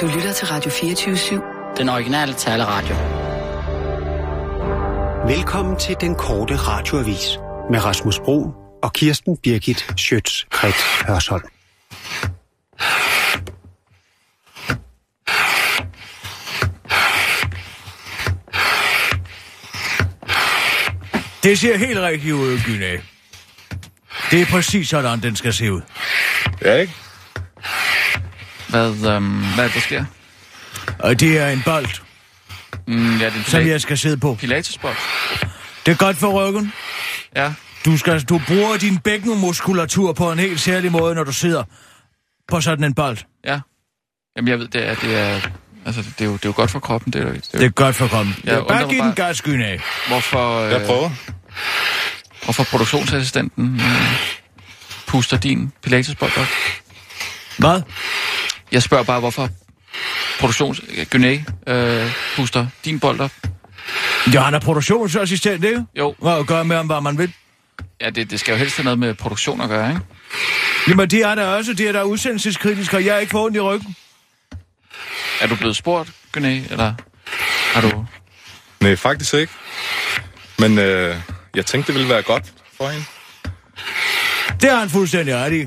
Du lytter til Radio 24-7. Den originale taleradio. Velkommen til den korte radioavis med Rasmus Bro og Kirsten Birgit Schøtz-Krets Hørsholm. Det ser helt rigtigt ud, Gynæ. Det er præcis sådan, den skal se ud. Ja, ikke? Hvad, øhm, hvad er det, der sker? Og det er en bold, Mm, ja, det er en som jeg skal sidde på. pilatesbold. Det er godt for ryggen. Ja. Du, skal, du bruger din bækkenmuskulatur på en helt særlig måde, når du sidder på sådan en bold. Ja. Jamen, jeg ved, det er, det er, altså, det er, jo, det er jo godt for kroppen. Det er, jo- det er, Det er godt for kroppen. Jeg Ja, bare giv den bare- gas, Gynæ. Hvorfor, Jeg øh, prøver. hvorfor produktionsassistenten øh, puster din pilatesbold op? Hvad? Jeg spørger bare, hvorfor produktions... Gynæ øh, puster din bold op. Ja, han er produktionsassistent, ikke? Jo, Hvad gør med ham, hvad man vil? ja, det, det skal jo helst have noget med produktion at gøre, ikke? Jamen, det er der også. Det er der udsendelseskritisk, og jeg er ikke for ondt i ryggen. Er du blevet spurgt, Gynæ, eller har du... Nej, faktisk ikke. Men øh, jeg tænkte, det ville være godt for hende. Det har han fuldstændig ret i.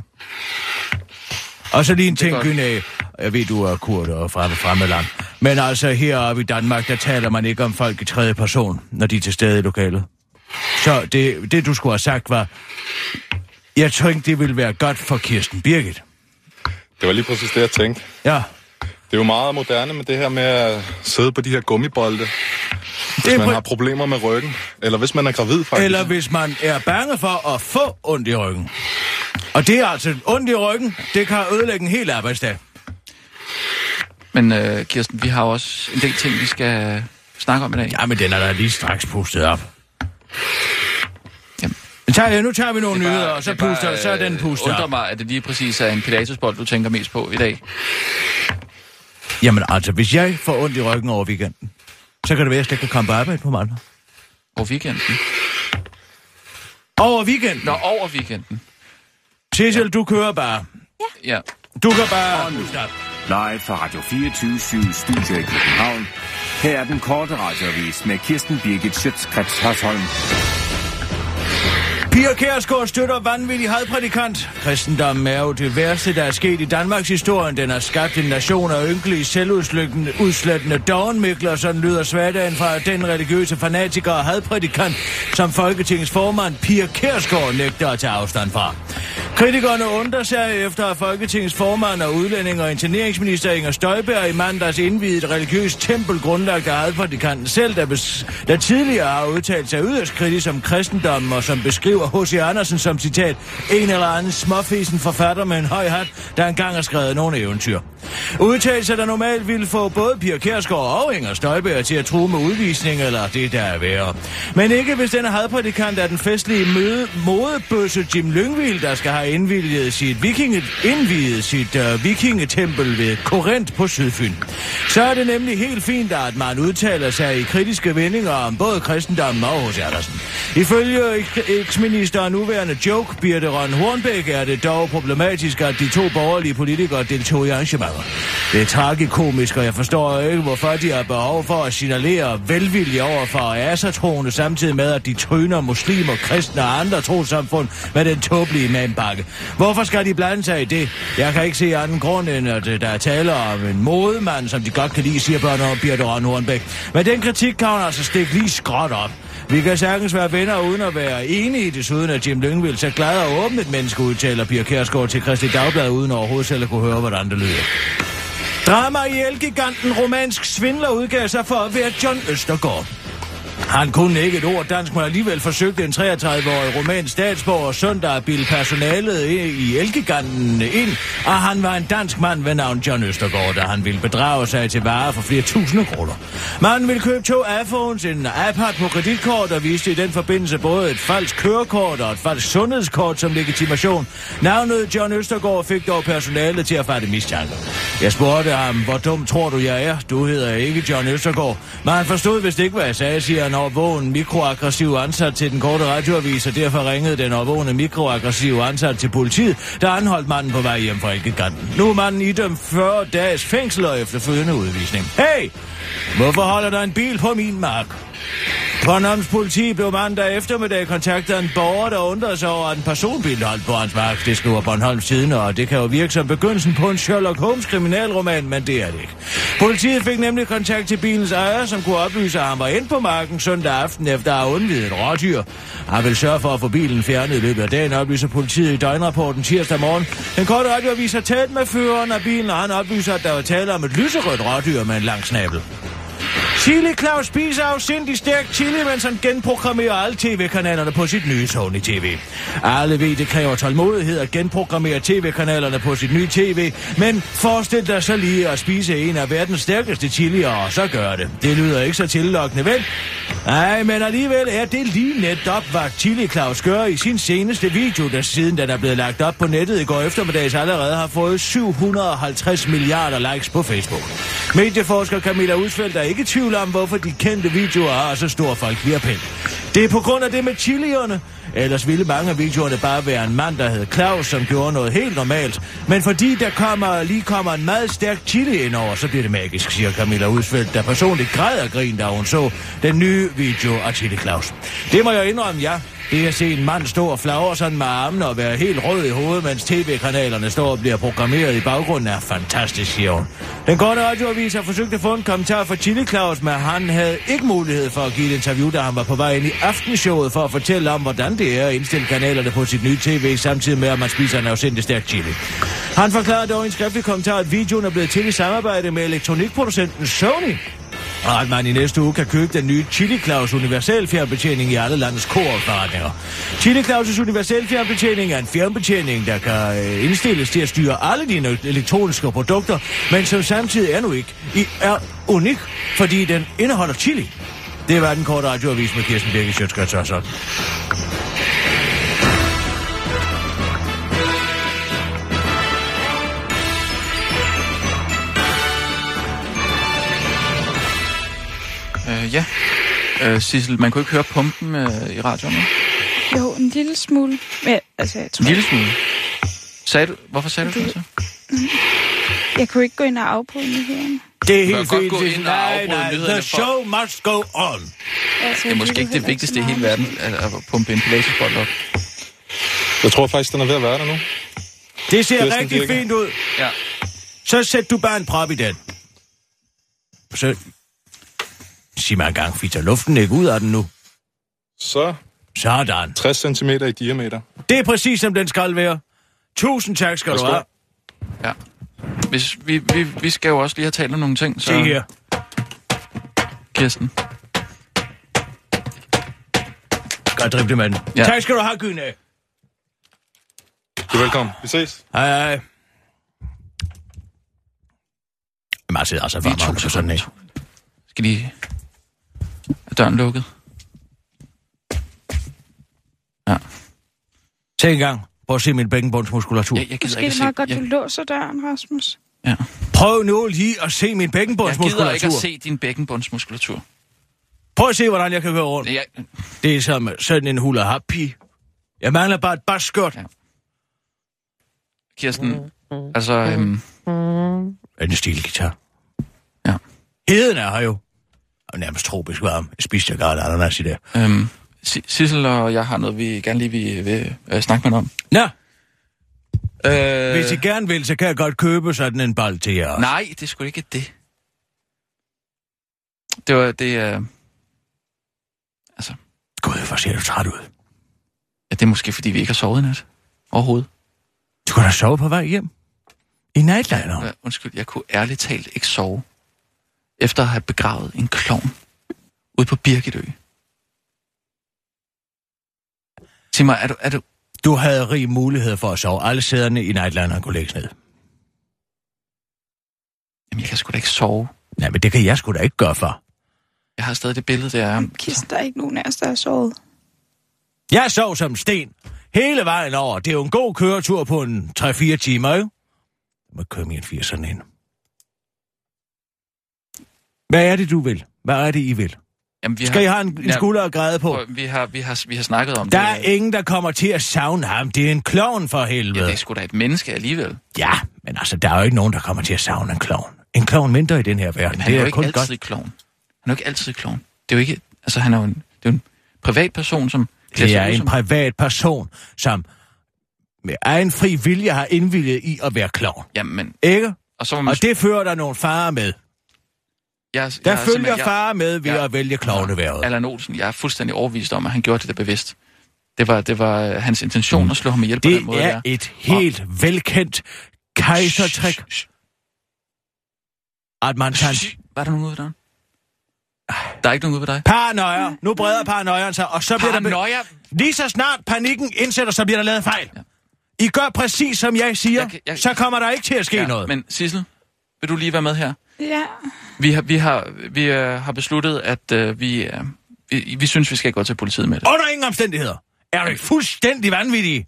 Og så lige en ting. Gynæ. Jeg ved, du er kurder og fremme, fremme land. Men altså heroppe i Danmark, der taler man ikke om folk i tredje person, når de er til stede i lokalet. Så det, det du skulle have sagt var, jeg tænkte, det ville være godt for Kirsten Birgit. Det var lige præcis det, jeg tænkte. Ja, Det er jo meget moderne med det her med at sidde på de her gummibolde, hvis man har problemer med ryggen. Eller hvis man er gravid, faktisk. Eller hvis man er bange for at få ondt i ryggen. Og det er altså ondt i ryggen, det kan ødelægge en hel arbejdsdag. Men øh, Kirsten, vi har også en del ting, vi skal snakke om i dag. Ja, men den er da lige straks pustet op. Jamen. Men tager, nu tager vi nogle bare- nyheder, og så, det er bare, puster, så er den øh, pustet undrer op. mig, at det lige præcis er en pilatesbold, du tænker mest på i dag. Jamen altså, hvis jeg får ondt i ryggen over weekenden, så kan det være, at jeg slet ikke kan komme på arbejde på mandag. På weekenden. Over weekenden? Nå, over weekenden. Cecil, du kører bare. Ja. Du kan bare... Live fra Radio 24 Studio i København. Her er den korte radiovis med Kirsten Birgit Schøtzgrads Hasholm. Pia Kærsgaard støtter vanvittig hadprædikant. Kristendommen er jo det værste, der er sket i Danmarks historie. Den har skabt en nation af ynkelige, selvudslættende dogenmikler, sådan lyder svagdagen fra den religiøse fanatiker og hadprædikant, som Folketingets formand Pia Kærsgaard nægter at tage afstand fra. Kritikerne undrer sig efter, at Folketingets formand og udlænding og interneringsminister Inger Støjberg i mandags indvidede et religiøst tempel grundlagt af hadprædikanten selv, der, bes- der tidligere har udtalt sig yderst kritisk om kristendommen og som beskriver H.C. Andersen som citat en eller anden småfisen forfatter med en høj hat, der engang har skrevet nogle eventyr. Udtalelser, der normalt ville få både Pia Kærsgaard og Inger Støjberg til at true med udvisning eller det, der er værre. Men ikke hvis denne hadprædikant er den festlige møde, modebøsse Jim Lyngvild, der skal have indvilget sit, vikinget, indviet sit uh, vikingetempel ved Korinth på Sydfyn. Så er det nemlig helt fint, at man udtaler sig i kritiske vendinger om både kristendommen og hos Andersen. Ifølge eks- eksminister og nuværende joke, Birte Røn Hornbæk, er det dog problematisk, at de to borgerlige politikere deltog i arrangementer. Det er tragikomisk, og jeg forstår ikke, hvorfor de har behov for at signalere velvilje over for asatroende, samtidig med, at de tryner muslimer, kristne og andre trosamfund med den tåbelige mandbakke. Hvorfor skal de blande sig i det? Jeg kan ikke se anden grund, end at øh, der er tale om en modemand, som de godt kan lide, siger børn og Birte Røn Hornbæk. Men den kritik kan hun altså stikke lige skråt op. Vi kan sagtens være venner uden at være enige, desuden at Jim Lyngvild så glad og åbent et menneske udtaler Pia Kærsgaard til Christi Dagblad, uden overhovedet selv at kunne høre, hvordan det lyder. Drama i Elgiganten romansk svindler udgav sig for at være John Østergaard. Han kunne ikke et ord dansk, men alligevel forsøgte en 33-årig romansk statsborger søndag at bilde personalet i Elgiganten ind, og han var en dansk mand ved navn John Østergaard, da han ville bedrage sig til varer for flere tusinde kroner. Manden ville købe to iPhones, en iPad på kreditkort og viste i den forbindelse både et falsk kørekort og et falsk sundhedskort som legitimation. Navnet John Østergaard fik dog personalet til at fatte mistanke. Jeg spurgte ham, hvor dum tror du jeg er? Du hedder ikke John Østergaard. Men han forstod vist ikke, hvad jeg sagde, siger han en overvågen mikroaggressiv ansat til den korte radioavis, og derfor ringede den overvågende mikroaggressive ansat til politiet, der anholdt manden på vej hjem fra Elkeganten. Nu er manden idømt 40 dages fængsel og efterfølgende udvisning. Hey! Hvorfor holder der en bil på min mark? Bornholms politi blev mandag eftermiddag kontaktet en borger, der undrede sig over, at en personbil holdt på hans mark. Det skriver Bornholms Tiden, og det kan jo virke som begyndelsen på en Sherlock Holmes kriminalroman, men det er det ikke. Politiet fik nemlig kontakt til bilens ejer, som kunne oplyse, at han var ind på marken søndag aften efter at have undvidet et rådyr. Han vil sørge for at få bilen fjernet i løbet af dagen, oplyser politiet i døgnrapporten tirsdag morgen. Den korte radioavis har talt med føreren af bilen, og han oplyser, at der var tale om et lyserødt rådyr med en lang snabel. Chili Claus spiser afsindig stærk chili, mens han genprogrammerer alle tv-kanalerne på sit nye Sony TV. Alle ved, det kræver tålmodighed at genprogrammere tv-kanalerne på sit nye tv, men forestil dig så lige at spise en af verdens stærkeste chilier, og så gør det. Det lyder ikke så tillokkende, vel? Nej, men alligevel er det lige netop, hvad Chili Claus gør i sin seneste video, der siden den er blevet lagt op på nettet i går eftermiddags allerede har fået 750 milliarder likes på Facebook. Medieforsker Camilla Udsfeldt er ikke i tvivl om, hvorfor de kendte videoer har så stor folkevirpind. Det er på grund af det med chilierne. Ellers ville mange af videoerne bare være en mand, der hed Claus, som gjorde noget helt normalt. Men fordi der kommer, lige kommer en meget stærk chili ind over, så bliver det magisk, siger Camilla Udsfeldt, der personligt græder grin, da hun så den nye video af Chili Claus. Det må jeg indrømme, ja. Det at se en mand stå og flagre sådan med armene og være helt rød i hovedet, mens tv-kanalerne står og bliver programmeret i baggrunden, er fantastisk, siger hun. Den korte radioavis har forsøgt at få en kommentar fra Chili Claus, men han havde ikke mulighed for at give et interview, da han var på vej ind i aftenshowet for at fortælle om, hvordan det er at indstille kanalerne på sit nye tv, samtidig med, at man spiser en afsindig stærk chili. Han forklarede dog i en skriftlig kommentar, at videoen er blevet til i samarbejde med elektronikproducenten Sony, og at man i næste uge kan købe den nye Chili Claus universal fjernbetjening i alle landets koopforretninger. Chili Claus' universal fjernbetjening er en fjernbetjening, der kan øh, indstilles til at styre alle dine elektroniske produkter, men som samtidig er nu ikke i, er unik, fordi den indeholder chili. Det var den korte radioavis med Kirsten Birke Sjøtskrets ja. Øh, Sissel, man kunne ikke høre pumpen øh, i radioen. nu? Jo, en lille smule. Men, altså, jeg En tror, lille smule. Sagde du, hvorfor sagde du det så? jeg kunne ikke gå ind og afbryde nyhederne. Det er helt fint. gå ind og Nej, nej, the for- show must go on. Altså, Det er måske ikke det vigtigste i hele verden, at, at pumpe en pilatesbold op. Jeg tror faktisk, den er ved at være der nu. Det ser Kirsten rigtig fint ud. Ja. Så sæt du bare en prop i den. Så sig mig engang, fitter luften ikke ud af den nu. Så Sådan. 60 cm i diameter. Det er præcis, som den skal være. Tusind tak skal du Værsgo. have. ja. Hvis, vi, vi, vi skal jo også lige have talt om nogle ting, så... Se her. Kirsten. Godt drible med den. Ja. Tak skal du have, Gyne. Du er velkommen. Vi ses. Hej, hej. Man sidder altså Vi er to sådan sekunder. Skal lige... Er døren lukket? Ja. Tænk engang. Prøv at se min bækkenbundsmuskulatur. Jeg, jeg gider Måske ikke er det se... meget godt, jeg, du låser døren, Rasmus. ja. Prøv nu lige at se min jeg gider ikke bækkenbundsmuskulatur. at se din bækkenbundsmuskulatur. Prøv at se, hvordan jeg kan køre rundt. Jeg, Det er som sådan en hula happy. Jeg mangler bare et baskørt. Ja. Kirsten, altså... Øhm, En stilgitar. Ja. Heden er her jo. Og nærmest tropisk varm. Spiste jeg godt ananas i det. øhm, Si- Sissel og jeg har noget, vi gerne lige vil, vil øh, snakke med dig om. Nå, Øh, hvis I gerne vil, så kan jeg godt købe sådan en bold til jer også. Nej, det er sgu ikke det. Det var det... Øh, altså, Gud, hvor ser du træt ud. ja, det er måske, fordi vi ikke har sovet i nat. Overhovedet. Du kan da sove på vej hjem. I nightliner. Ja, undskyld, jeg kunne ærligt talt ikke sove. Efter at have begravet en klovn ude på Birgitø. Sig mig, er du, er du... Du havde rig mulighed for at sove. Alle sæderne i nightliner kunne lægges ned. Jamen, jeg kan sgu da ikke sove. Nej, men det kan jeg sgu da ikke gøre for. Jeg har stadig det billede der. Kirsten, der er ikke nogen af os, der har sovet. Jeg sov som sten. Hele vejen over. Det er jo en god køretur på en 3-4 timer, ikke? Jeg må køre min 80 sådan ind. Hvad er det, du vil? Hvad er det, I vil? Jamen, vi Skal I have en, en Ja, skulder at græde på? Vi har, vi, har, vi har snakket om Der det. er ingen, der kommer til at savne ham. Det er en klovn for Ja, helvede. det er sgu da et menneske alligevel. Ja, men altså, der er jo ikke nogen, der kommer til at savne en klovn. En klovn mindre i den her verden. Men han det er jo ikke kun altid godt. klovn. Han er jo ikke altid klovn. Det er jo ikke... Altså, han er jo en, det er jo en privatperson, som... Det sig er en som- privat person, som med egen fri vilje har indvilget i at være klovn. Jamen, men... Ikke? Og så man... Og det fører der nogle farer med. Jeg, Der jeg er følger jeg- farer med ved jeg- at vælge klovneværet. Allan Olsen, jeg er fuldstændig overbevist om, at han gjorde det der bevidst. Det var, det var øh, hans intention at slå ham ihjel på den måde Det er der. et helt velkendt kejsertrik, Shh, shh, at man shh. Var der nogen ude der? Der er ikke nogen ude ved dig? paranoia. Nu breder paranoiaen sig, og så bliver der... Paranoia? Lige så snart panikken indsætter, så bliver der lavet fejl. I gør præcis, som jeg siger, Jeg kan- jeg- så kommer der ikke til at ske Ja, noget. men Sissel, vil du lige være med her? Ja. Vi har, vi har, vi øh, har besluttet, at øh, vi, øh, vi, vi synes, vi skal gå til politiet med det. Under ingen omstændigheder. Er du fuldstændig vanvittig?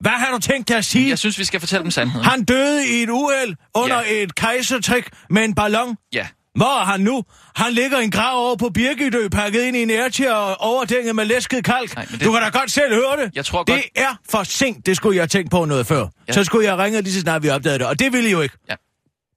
Hvad har du tænkt dig at sige? Jeg synes, vi skal fortælle dem sandheden. Han døde i et uheld under Ja. et kejsertrik med en ballon. Ja. Hvor er han nu? Han ligger i en grav over på Birgitø, pakket ind i en airtier og overdænget med læsket kalk. Nej, det- Du kan da godt selv høre det. Jeg tror det godt- er for sent, det skulle jeg have tænkt på noget før. Ja. Så skulle jeg ringe lige så snart vi opdagede det, og det ville I jo ikke. Ja.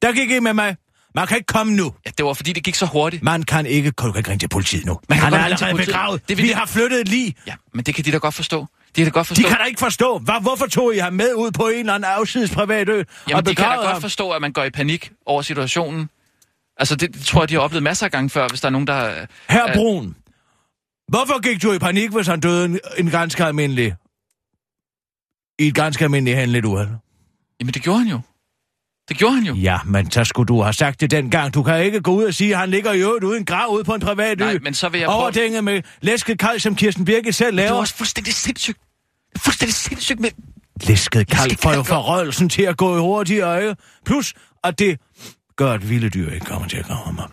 Der gik I med mig. Man kan ikke komme nu. ja, det var fordi, det gik så hurtigt. Man kan ikke, kan ikke ringe til politiet nu. Man kan han er allerede begravet. Det vi de- har flyttet et lig. Ja, men det kan de da godt forstå. De kan da godt De forstå. kan da ikke forstå, Hvor, hvorfor tog I ham med ud på en eller anden afsides privat ø og Jamen, de kan da godt ham? forstå, at man går i panik over situationen. Altså, det, det tror jeg, de har oplevet masser af gange før, hvis der er nogen, der... Herr øh, Brun, hvorfor gik du i panik, hvis han døde en, en ganske almindelig... I et ganske almindeligt handlet uheld? Jamen, det gjorde han jo. Det gjorde han jo. Ja, men så skulle du have sagt det dengang. Du kan ikke gå ud og sige, at han ligger i øvrigt ude i en grav ude på en privat ø. Nej, men så vil jeg prøve... Overdænget med læsket kalk, som Kirsten Birgit selv Det er laver. også fuldstændig sindssygt. Det fuldstændig sindssygt med... Læsket Læsket får jo kalk. forrøjelsen til at gå i hurtigere, ikke? Plus, at det gør, at vilde dyr ikke kommer til at grave ham op.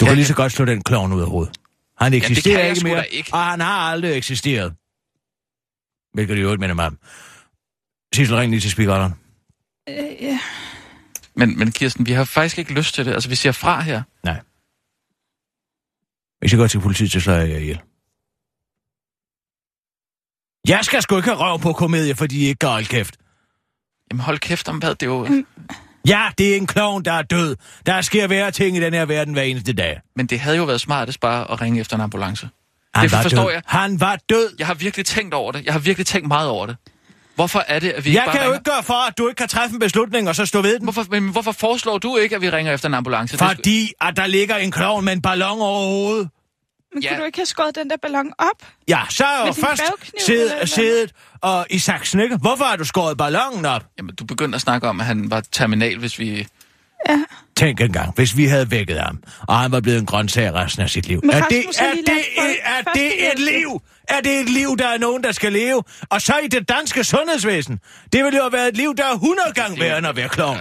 Du Ja, kan lige ja. så godt slå den klovn ud af hovedet. Han eksisterer jeg ikke mere, ikke. og han har aldrig eksisteret. Hvilket det jo ikke minder mig om. Sissel, ring lige til speakeren. Øh, ja. Men, men Kirsten, vi har faktisk ikke lyst til det. Altså, vi siger fra her. Nej. Hvis jeg går til politiet, så slår jeg jer ihjel. Jeg skal sgu ikke have røv på komedie, fordi I ikke gør kæft. Jamen, hold kæft om hvad, det er jo... Mm. Ja, det er en klovn, der er død. Der sker værre ting i den her verden hver eneste dag. Men det havde jo været smartest bare at ringe efter en ambulance. Han Det var forstår død. jeg. Han var død. Jeg har virkelig tænkt over det. Jeg har virkelig tænkt meget over det. Hvorfor er det, at vi Jeg ikke bare kan jo ringer... ikke gøre for, at du ikke kan træffe en beslutning og så stå ved den. Hvorfor, men hvorfor foreslår du ikke, at vi ringer efter en ambulance? Er Fordi, at der ligger en klovn med en ballon over hovedet. Men Ja. kunne du ikke have skåret den der ballon op? Ja, så er jeg jo først siddet, og i saksen, ikke? Hvorfor har du skåret ballonen op? Jamen, du begyndte at snakke om, at han var terminal, hvis vi... Ja. Tænk engang, hvis vi havde vækket ham, og han var blevet en grøntsag resten af sit liv. Men er det, er, lige det, folk er det et liv? Er det et liv, der er nogen, der skal leve? Og så i det danske sundhedsvæsen. Det ville jo have været et liv, der er 100 gange værre end at være klovn.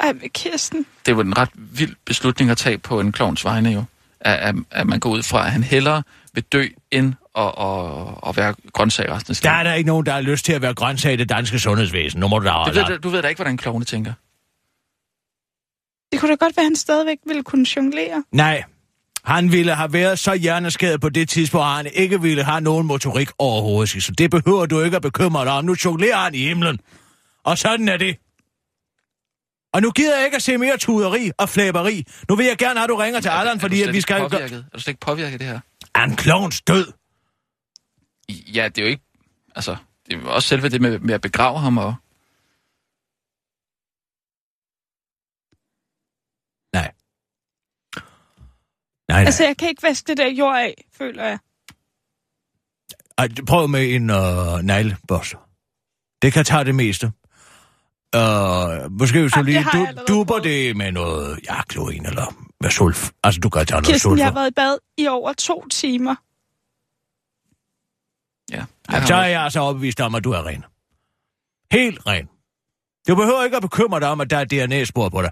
Ej, men Kirsten. Det var en ret vild beslutning at tage på en klovns vegne jo. At, at, at man går ud fra, at han hellere vil dø, end at, at, at være grøntsag resten af Der er der ikke nogen, der har lyst til at være grøntsag i det danske sundhedsvæsen. Nu må du da Du holde ved, du ved da ikke, hvordan klovne tænker. Det kunne da godt være, at han stadigvæk ville kunne jonglere. Nej, han ville have været så hjerneskadet på det tidspunkt, at han ikke ville have nogen motorik overhovedet. Så det behøver du ikke at bekymre dig om. Nu jonglerer han i himlen. Og sådan er det. Og nu gider jeg ikke at se mere tuderi og flæberi. Nu vil jeg gerne have, at du ringer til Allan, fordi at vi skal... Påvirket? Er du slet ikke påvirket det her? Er en klovns død? Ja, det er jo ikke... Altså, det er jo også selve det med, med at begrave ham og... Nej. Nej, nej. Altså, jeg kan ikke vaske det der jord af, føler jeg. Ej, prøv med en øh, neglebørste. Det kan tage det meste. Øh, måske du Ej, det lige du, duber prøvet. det med noget ja, klorin eller med sulf. Altså, du kan tage noget Kirsten, jeg har været i bad i over to timer. Ja, Ja, har så er jeg altså overbevist om, at du er ren. Helt ren. Du behøver ikke at bekymre dig om, at der er DNA-spor på dig.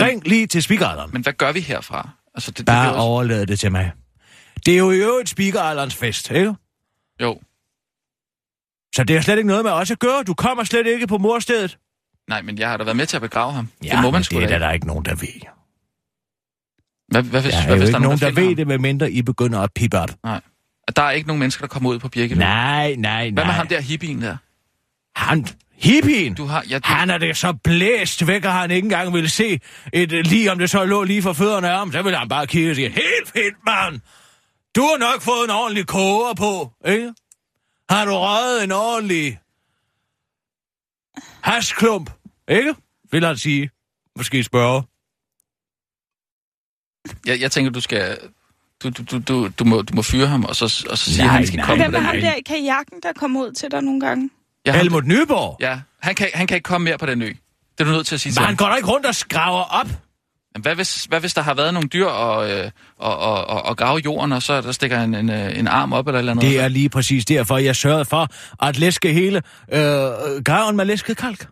Ring lige til speakeralderen. Men hvad gør vi herfra? Altså, det, det Bare bliver også... overlad det til mig. Det er jo i øvrigt speakeralderens fest, ikke? Jo. Så det har slet ikke noget med os at gøre. Du kommer slet ikke på morstedet. Nej, men jeg har da været med til at begrave ham. Ja, det må man sgu det er da der, ikke. der er ikke nogen, der ved. Hvad, hvad, hvis, Der er hvad, jo hvis ikke der er nogen, der finder ved ham? det, medmindre I begynder at pippe op. Nej. Der er ikke nogen mennesker, der kommer ud på Birke. Nej, nej, Hvad med nej. ham der hippien der? Han, hippien, Du har... Ja, du, han er det så blæst væk, at han ikke engang ville se et lige, om det så lå lige for fødderne af ham. Så ville han bare kigge og sige, helt fint, mand. Du har nok fået en ordentlig koger på, ikke? Har du røget en ordentlig hasklump, ikke? Vil han sige. Måske spørge. jeg, jeg tænker, du skal... Du, du, du, du, du, må, du må fyre ham, og så, og så sige, Nej, at han skal nej. komme Hvem er ham der i kajakken, der kommer ud til dig nogle gange? Ja, ham- Helmut Nyborg. Ja, han kan, han kan ikke komme mere på den ø. Det er du nødt til at sige til Men ham. han går da ikke rundt og skraver op. Men Hvad hvis, hvad hvis der har været nogle dyr og, øh, og, og, og, og grave i jorden, og så der stikker en, en, øh, en arm op eller eller andet? Det er lige præcis derfor, jeg sørgede for at læske hele øh, graven med læsket kalk.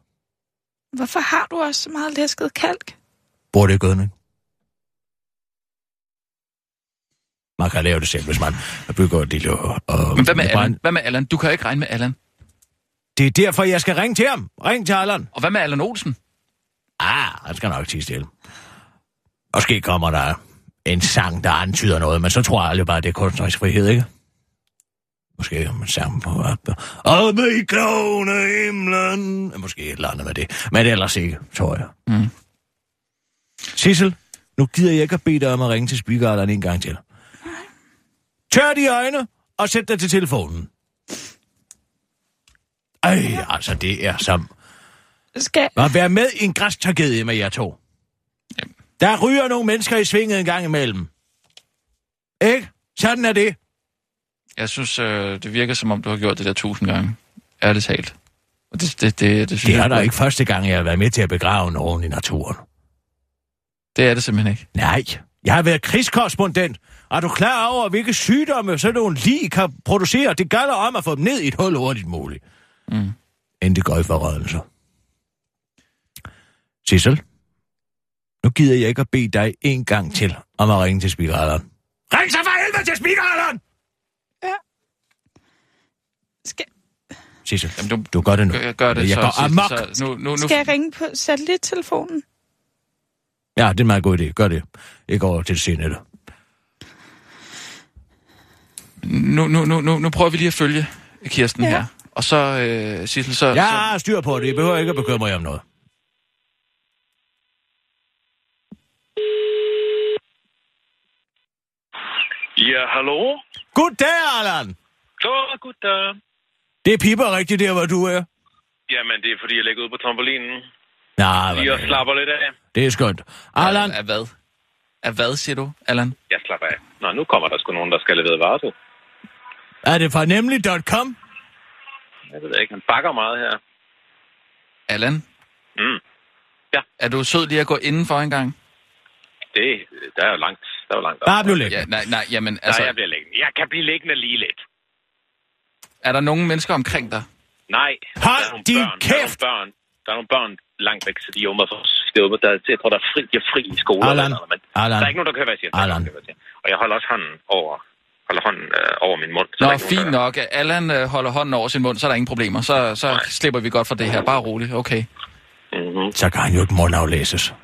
Hvorfor har du også så meget læsket kalk? Bruger det gødning? Man kan lave det selv, hvis man bygger et lille... Øh, Men hvad med brand. Allan? Hvad med Allan? Du kan jo ikke regne med Allan. Det er derfor, jeg skal ringe til ham. Ring til Allan. Og hvad med Allan Olsen? Ah, han skal nok tige stille. Måske kommer der en sang, der antyder noget, men så tror jeg aldrig bare, det er kunstnerisk frihed, ikke? Måske en sang på. Og med i klovne himlen... Måske et eller andet med det. Men ellers ikke, tror jeg. Mm. Sissel, nu gider jeg ikke at bede dig om at ringe til speakeren en gang til. Tør de øjne og sæt dig til telefonen. Ej, altså det er som Skal... at være med i en græstragedie med jer to. Der ryger nogle mennesker i svinget en gang imellem. Ikke? Sådan er det. Jeg synes, øh, det virker som om, du har gjort det der tusind gange. Ærligt talt. Og det, det, det, det synes Det jeg er da ikke første gang, jeg har været med til at begrave nogen i naturen. Det er det simpelthen ikke. Nej, jeg har været krigskorrespondent. Er du klar over, hvilke sygdomme sådan nogle lige kan producere? Det gælder om at få dem ned i et hul hurtigt muligt. Mm. Inden det går i forrødelse. Sissel, nu gider jeg ikke at bede dig en gang til om at ringe til speakeralderen. Ring så for helvede til speakeralderen! Skal... Sissel, Jamen, du, du gør det nu. gør, gør det jeg så. går Sissel, amok. Så, nu, nu, nu, Skal jeg ringe på satellittelefonen? Ja, det er en meget god idé. Gør det. Ikke over til senere. nu, nu, nu, nu, nu prøver vi lige at følge Kirsten Ja. her. Og så, øh, Sissel, så... Jeg så har styr på det. Jeg behøver ikke at bekymre jer om noget. Ja, hallo? Goddag, Allan. Så, goddag. Det piper rigtigt der, hvor du er. Jamen, det er fordi, jeg ligger ude på trampolinen. Nej, Lige og slapper lidt af. det er skønt. Allan, Af, hvad? Af hvad, siger du, Allan? Jeg slapper af. Nå, nu kommer der sgu nogen, der skal levere varer til. er det fra nemlig.com? Jeg ved ikke, han bakker meget her. Allan? Mm. Er du sød lige at gå indenfor en gang? Det, der er jo langt. Der er jo langt. op. Bare bliv lidt. Ja, nej, nej, jamen, Nej, altså, jeg bliver liggende. Jeg kan blive liggende lige lidt. er der nogen mennesker omkring dig? Nej. Hold er din børn. Der er kæft! nogle børn. Der er nogle børn langt væk, så de er for umiddelbart- der, jeg tror, der er fri, de er fri i skole. Allan, eller men Allan. Der er ikke nogen, der kan være siger. Er Allan. Og jeg holder også hånden over, holder hånden øh, over min mund. så Nå, der er fint nogen, nok. Allan øh, holder hånden over sin mund, så er der ingen problemer. Så, så Nej. slipper vi godt for det her. Bare roligt. Okay. Der... Mm-hmm. Så kan han jo ikke mundaflæses.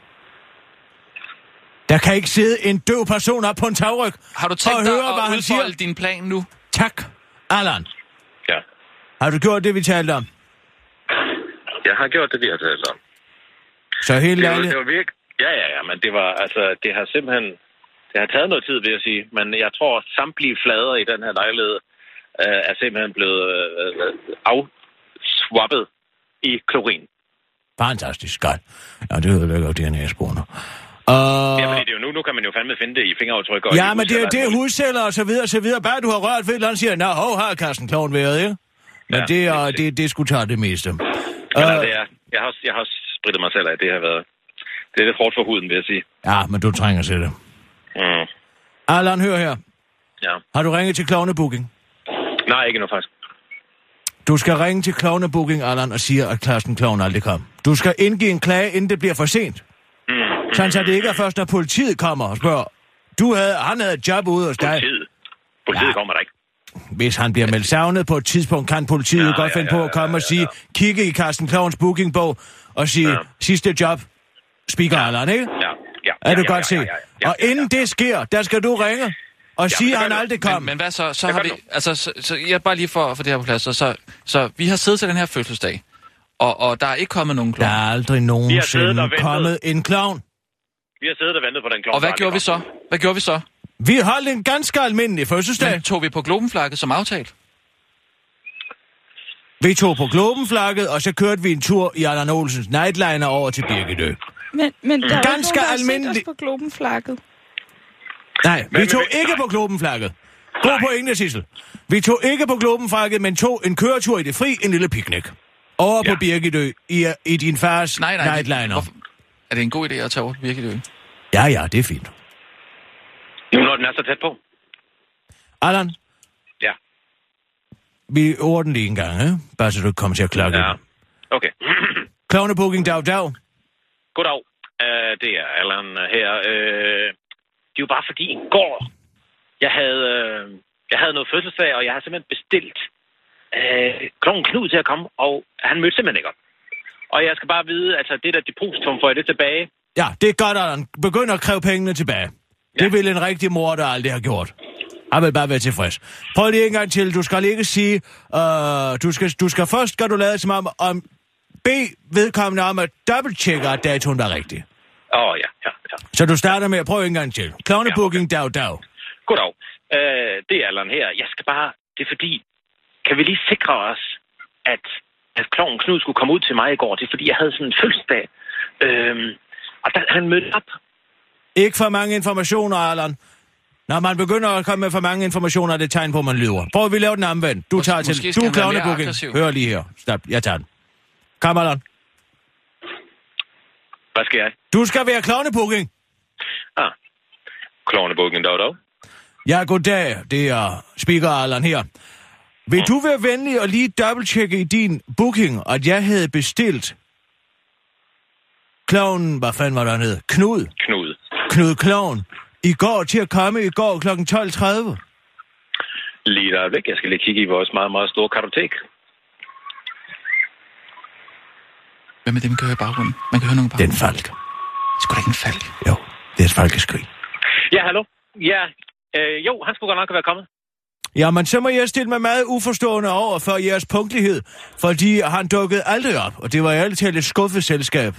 Der kan ikke sidde en døv person op på en tagryg. Har du tænkt Og dig høre, hvad at han udfolde siger? din plan nu? Tak, Allan. Ja. Har du gjort det, vi talte om? Jeg har gjort det, vi har talt om. Så helt Det var, det var virkelig... Ja, ja, ja, men det var, altså, det har simpelthen... Det har taget noget tid, vil jeg sige. Men jeg tror, at samtlige flader i den her lejlighed øh, er simpelthen blevet øh, afswappet i klorin. Fantastisk, godt. Ja, det ødelægger jo DNA-sporene. Uh, Ja, fordi det er jo nu, nu kan man jo fandme finde det i fingeraftryk. Og ja, men det er og det er hudceller og så videre, så videre. Bare du har rørt ved et eller andet, siger, nå, hov, har Carsten Kloven været, ikke? Men Ja, det, er, lige det, det skulle tage det meste. Men Øh, altså, jeg, jeg, har, jeg har spritet mig selv af, det har været... Det er lidt hårdt for huden, vil jeg sige. Ja, men du trænger til det. Mm. Allan, hør her. Ja. Har du ringet til Klovnebooking? Nej, ikke nu faktisk. Du skal ringe til Klovnebooking, Allan, og sige, at Carsten Kloven aldrig kom. Du skal indgive en klage, inden det bliver for sent. Mm. Sådan så det ikke er først, når politiet kommer og spørger. Du havde, han havde et job ude hos dig. Politiet. Politiet Ja. kommer der ikke. Hvis han bliver meldt savnet på et tidspunkt, kan politiet Ja, ja, godt ja, finde ja, på at komme ja, og sige, ja. kigge i Carsten Klovens bookingbog og sige, Ja. sidste job, speaker Allan, ikke? Ja, ja. Er Ja, du ja, godt ja, se? ja, ja, ja, Og ja, inden ja. det sker, der skal du ringe og sige, det at han aldrig kom. Men, men hvad så? Så Det har vi... Altså, så, så jeg bare lige for, for det her på plads. Så, så, så vi har siddet til den her fødselsdag, og, og der er ikke kommet nogen Der klovn. er aldrig nogensinde kommet en clown. Vi har siddet og ventet på den klokke. Og hvad gjorde vi så? Hvad gjorde vi så? Vi holdt en ganske almindelig fødselsdag. Men tog vi på globenflagget som aftalt? Vi tog på globenflagget, og så kørte vi en tur i Allan Olsens nightliner over til Birgitø. Men, men der er Ganske ikke nogen, der almindelig- os på globenflagget. Nej, vi men- tog men- ikke nej. på globenflagget. God pointe, Sissel. Vi tog ikke på globenflagget, men tog en køretur i det fri, en lille picnic. Over på Ja. Birgitø i, i din fars Nej, nej. nightliner. Hvorfor- Er det en god idé at tage over virkelig? Ja, ja, det er fint. Nu når den er så tæt på. Allan, Ja. vi ordner lige en gang, eh? bare så du kommer til at klokke. Ja. Okay. Klovnebooking, dag, dag. Goddag. Uh, det er Allan uh, her. Uh, det er jo bare fordi i går, jeg havde, uh, jeg havde noget fødselsdag, og jeg har simpelthen bestilt uh, klokken Knud til at komme, og han mødte simpelthen ikke op. Og jeg skal bare vide, altså det der depositum, får jeg det tilbage? Ja, det er godt, Allan. Begynd at kræve pengene tilbage. Det vil en rigtig mor, der aldrig har gjort. Jeg vil bare være tilfreds. Prøv lige en gang til. Du skal ikke sige... Uh, du, skal, du skal først skal du lade som om... om bede vedkommende om at dobbelttjekke, at datoen er rigtig. Åh, oh, ja, ja, ja. Så du starter med at prøve en gang til. Klovnebooking, dag, dag. Goddag. Uh, det er Allan her. Jeg skal bare... Det er fordi... Kan vi lige sikre os, at, at kloven Knud skulle komme ud til mig i går? Det er fordi, jeg havde sådan en fødselsdag. Øhm, og der, han mødte op. Ikke for mange informationer, Allan. Når man begynder at komme med for mange informationer, er det et tegn på, at man lyver. Prøv at vi laver den omvendt. Du Mås- tager måske til... Du er klovnebooking. Hør lige her. Stop. Jeg tager den. Allan. Hvad skal jeg? Du skal være klovnebooking. Ah. Klovnebukken, dog, dog. Ja, goddag. Det er Speaker Allan her. Vil du være venlig og lige dobbelttjekke i din booking, at jeg havde bestilt Kloven, hvad fanden var der nede? Knud. Knud. Knud Kloven. I går til at komme i går kl. 12.30. Lige et øjeblik. Jeg skal lige kigge i vores meget, meget store kartotek. Hvem er det, man kan høre i baggrunden? Man kan høre nogen i Det er en baggrunden. falk. Sgu da ikke en falk. Jo, det er et falkeskrig. Ja, hallo? Ja, øh, jo, han skulle godt nok være kommet. Jamen, så må jeg stille mig meget uforstående over for jeres punktlighed, fordi han dukkede aldrig op, og det var ærligt talt et skuffet selskab.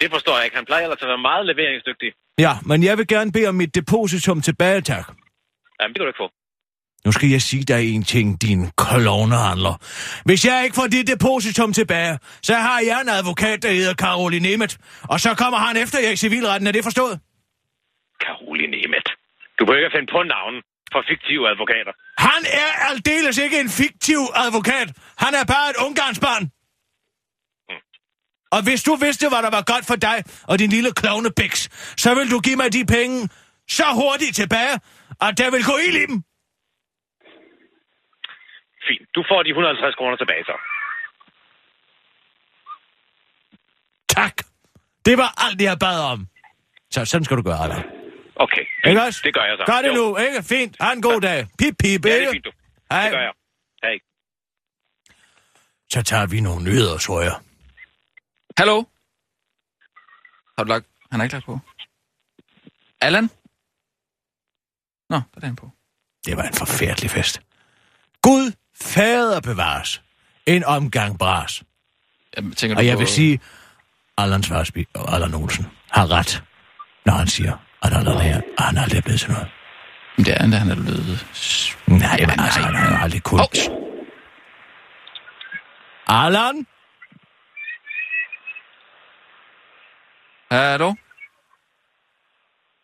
Det forstår jeg ikke. Han plejer ellers at være meget leveringsdygtig. Ja, men jeg vil gerne bede om mit depositum tilbage, tak. Jamen, det kan du ikke få. Nu skal jeg sige dig en ting, din klovnehandler. Hvis jeg ikke får dit depositum tilbage, så har jeg en advokat, der hedder Caroline Nemeth. Og så kommer han efter jer i civilretten, er det forstået? Caroline Nemeth. Du behøver ikke finde på navnen for fiktive advokater. Han er aldeles ikke en fiktiv advokat. Han er bare et ungarnsbarn. Og hvis du vidste, hvad der var godt for dig og din lille klovnebiks, så vil du give mig de penge så hurtigt tilbage, at der vil gå ild i dem. Fint. Du får de 150 kroner tilbage så. Tak. Det var alt, jeg bad om. Så sådan skal du gøre, Allan. Okay. Ikke også? Det gør jeg så. Gør det Jo. nu, ikke? Fint. Ha' en god dag. Pip, pip, Ja, det ikke? er fint, du. Hej. Det gør jeg. Hej. Så tager vi nogle nyheder, tror jeg. Hallo? Har du lagt... Han har ikke lagt på. Allan? Nå, der er han på. Det var en forfærdelig fest. Gud fader bevares. En omgang bras. Jeg tænker, du Og jeg på... vil sige, Allan Svarsby og Allan Olsen har ret, når han siger, at Allan her, han aldrig er blevet til noget. Men det er endda, han er blevet... Nej, men altså, han har aldrig kun... Hov. Allan? Hallo?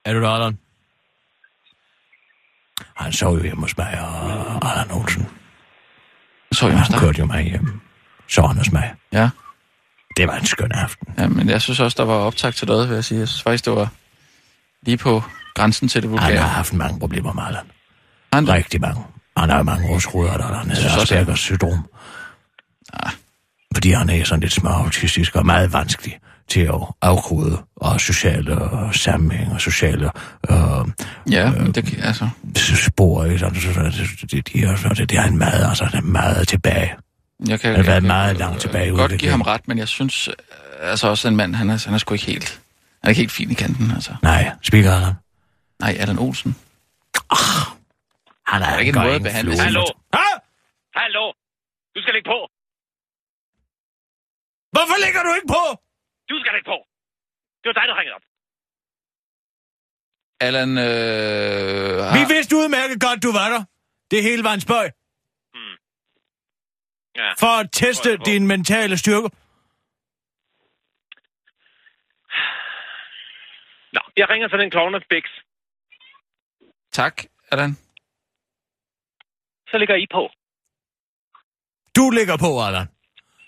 Er du der, Allan? Han sov jo hjemme hos mig, og Allan Olsen. Så jeg dig. kørte jo mig hjem. Så hos mig. Ja. Det var en skøn aften. ja, men jeg synes også, der var optag til noget, vil jeg sige. Jeg synes faktisk, det var lige på grænsen til det Han har vulgære. haft mange problemer med Allan. Han, Rigtig mange. Han har mange rådsruder, der han hedder også, Aspergers syndrom. Fordi han er sådan lidt små autistisk og meget vanskelig til at afkode og sociale øh, sammenhæng og sociale øh, ja, men det kan- altså... spor. Ikke? Så, så, så, det, det, de, er- så, det, det er han meget, altså, han er meget tilbage. Jeg kan, Han har været jeg kan, meget langt tilbage i Godt give ham ret, men jeg synes øh, altså også, en mand, han er, han er sgu ikke helt er ikke helt fin i kanten, altså. Nej, speaker Allan. Nej, Allan Olsen. Han er, er ikke en måde at behandle flue. Hallo? Ha? Hallo? Du skal lægge på. Hvorfor lægger du ikke på? Du skal lægge på. Det var dig, der ringede op. Allan, øh, har... Vi vidste udmærket godt, du var der. Det hele var en spøj. Ja. For at teste din mentale styrke. Nå, jeg ringer til den klovne Bix. Tak, Allan. Så ligger I på. Du ligger på, Allan.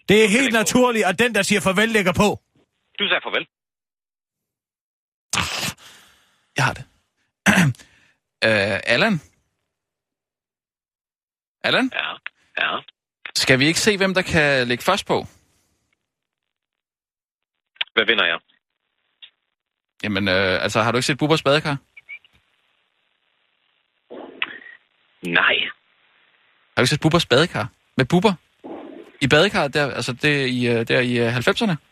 Det er helt lægge på. naturligt, at den, der siger farvel, ligger på. Du sagde farvel. Jeg har det. øh, Allan? Allan? Ja. Ja. Skal vi ikke se, hvem der kan ligge først på? Hvad vinder jeg? Jamen, øh, altså, har du ikke set Bubbers badekar? Nej. Har du ikke set Bubbers badekar? Med Bubber? I badekarret der, altså det i, øh, der i øh, 90'erne?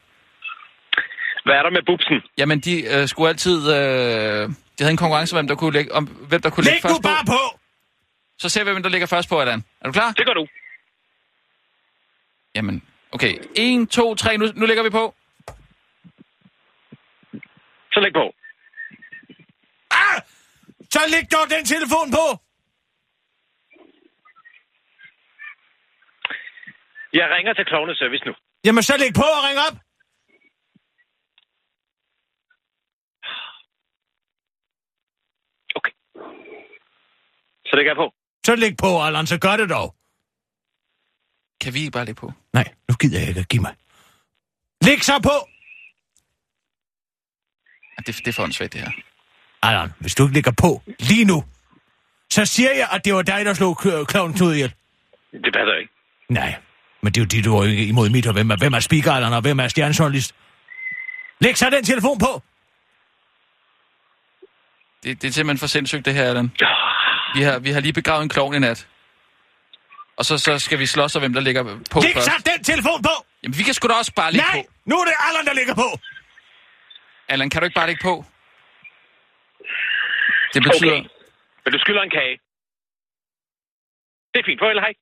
Hvad er der med bubsen? Jamen, de øh, skulle altid... Øh, de havde en konkurrence, hvem der kunne lægge, om, hvem der kunne Læg lægge nu først bare på. på! Så ser vi, hvem der ligger først på, Allan. Er du klar? Det gør du. Jamen, okay. 1, 2, 3, nu, nu ligger vi på. Så læg på. Ah! Så læg dog den telefon på! Jeg ringer til klovne service nu. Jamen, så læg på og ring op. Okay. Så lægger jeg på. Så læg på, Allan, så gør det dog. Kan vi ikke bare lægge på? Nej, nu gider jeg ikke. Giv mig. Læg så på! Ja, det, det er for åndssvagt, det her. Allan, hvis du ikke lægger på lige nu, så siger jeg, at det var dig, der slog klovnen Knud ihjel. Det passer ikke. Nej, men det er jo det, du er ikke imod mit, og hvem er, hvem er speaker, Allan, og hvem er stjernejournalist? Læg så den telefon på! Det, det er simpelthen for sindssygt, det her, Allan. Vi har, vi har lige begravet en klovn i nat. Og så, så skal vi slås om, hvem der ligger på Læg først. så den telefon på! Jamen, vi kan sgu da også bare ligge Nej, på. nu er det Allan, der ligger på! Allan, kan du ikke bare ligge på? Det betyder... Okay. Men du skylder en kage. Det er fint. Farvel, hej.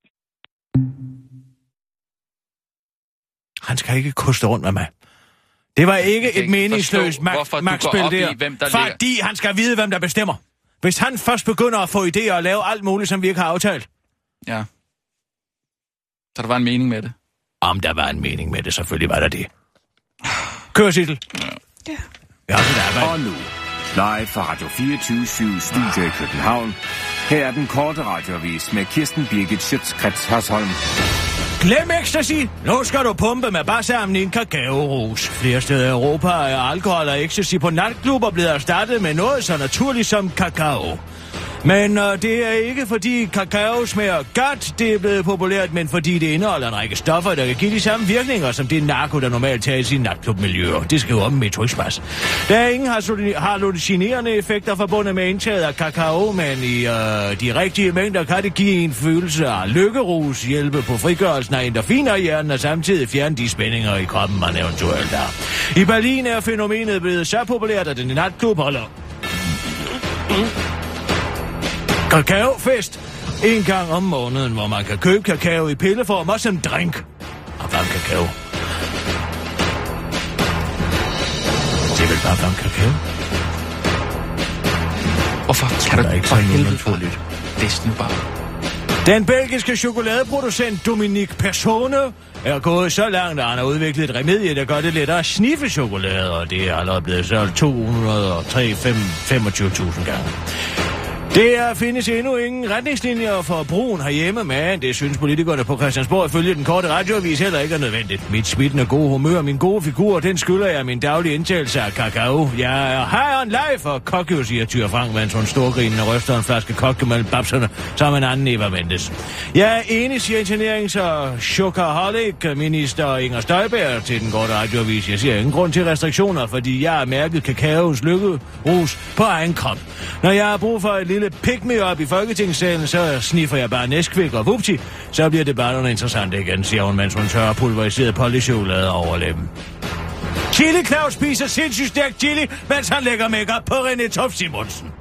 Han skal ikke koste rundt med mig. Det var ikke et ikke meningsløst mag- magtspil går op i, der, hvem der fordi han skal vide, hvem der bestemmer. Hvis han først begynder at få idéer og lave alt muligt, som vi ikke har aftalt. Ja. Så der var en mening med det. Om der var en mening med det, selvfølgelig var der det. Kør, Sissel. Ja. Ja, det er. Og nu, live fra Radio 24 Studio i København. Her er den korte radiovis med Kirsten Birgit Schøtzgrads Hasholm. Glem ecstasy. Nu skal du pumpe med bare i en kakaorus. Flere steder i Europa er alkohol og ecstasy på natklubber blevet erstattet med noget så naturligt som kakao. Men øh, det er ikke fordi kakao smager godt, det er blevet populært, men fordi det indeholder en række stoffer, der kan give de samme virkninger som det narko, der normalt tages i natklubmiljøer. Det skriver om Metro Express. Der er ingen hallucinerende effekter forbundet med indtaget af kakao, men i øh, de rigtige mængder kan det give en følelse af lykkerus, hjælpe på frigørelsen af endorfiner i hjernen og samtidig fjerne de spændinger i kroppen, man eventuelt har. I Berlin er fænomenet blevet så populært, at den natklub holder kakaofest en gang om måneden, hvor man kan købe kakao i pilleform og som drink. Og varm kakao. Det er vel bare varm kakao? Hvorfor kan du ikke for helvede naturligt. bare Listen bare. Den belgiske chokoladeproducent Dominique Persone er gået så langt, at han har udviklet et remedie, der gør det lettere at sniffe chokolade, og det er allerede blevet solgt 203 fem- 25.000 gange. Der findes endnu ingen retningslinjer for brugen herhjemme, men det synes politikerne på Christiansborg ifølge den korte radioavis heller ikke er nødvendigt. Mit smittende gode humør, min gode figur, den skylder jeg min daglige indtagelse af kakao. Jeg er high on life, og kokjo, siger Tyr Frank, mens hun storgrinende ryster en flaske kokke mellem babserne, som en anden Eva Mendes. Jeg er enig, siger internerings- og chocoholic-minister Inger Støjberg til den korte radioavis. Jeg siger ingen grund til restriktioner, fordi jeg har mærket kakaos lykkerus på egen krop. Når jeg har brug for et lille pick me op i Folketingssalen, så sniffer jeg bare næskvik og vupti, så bliver debatterne interessante igen, siger hun, mens hun tørrer pulveriseret polychokolade over læben. Chili Claus spiser sindssygt stærk chili, mens han lægger makeup på René Tof Simonsen.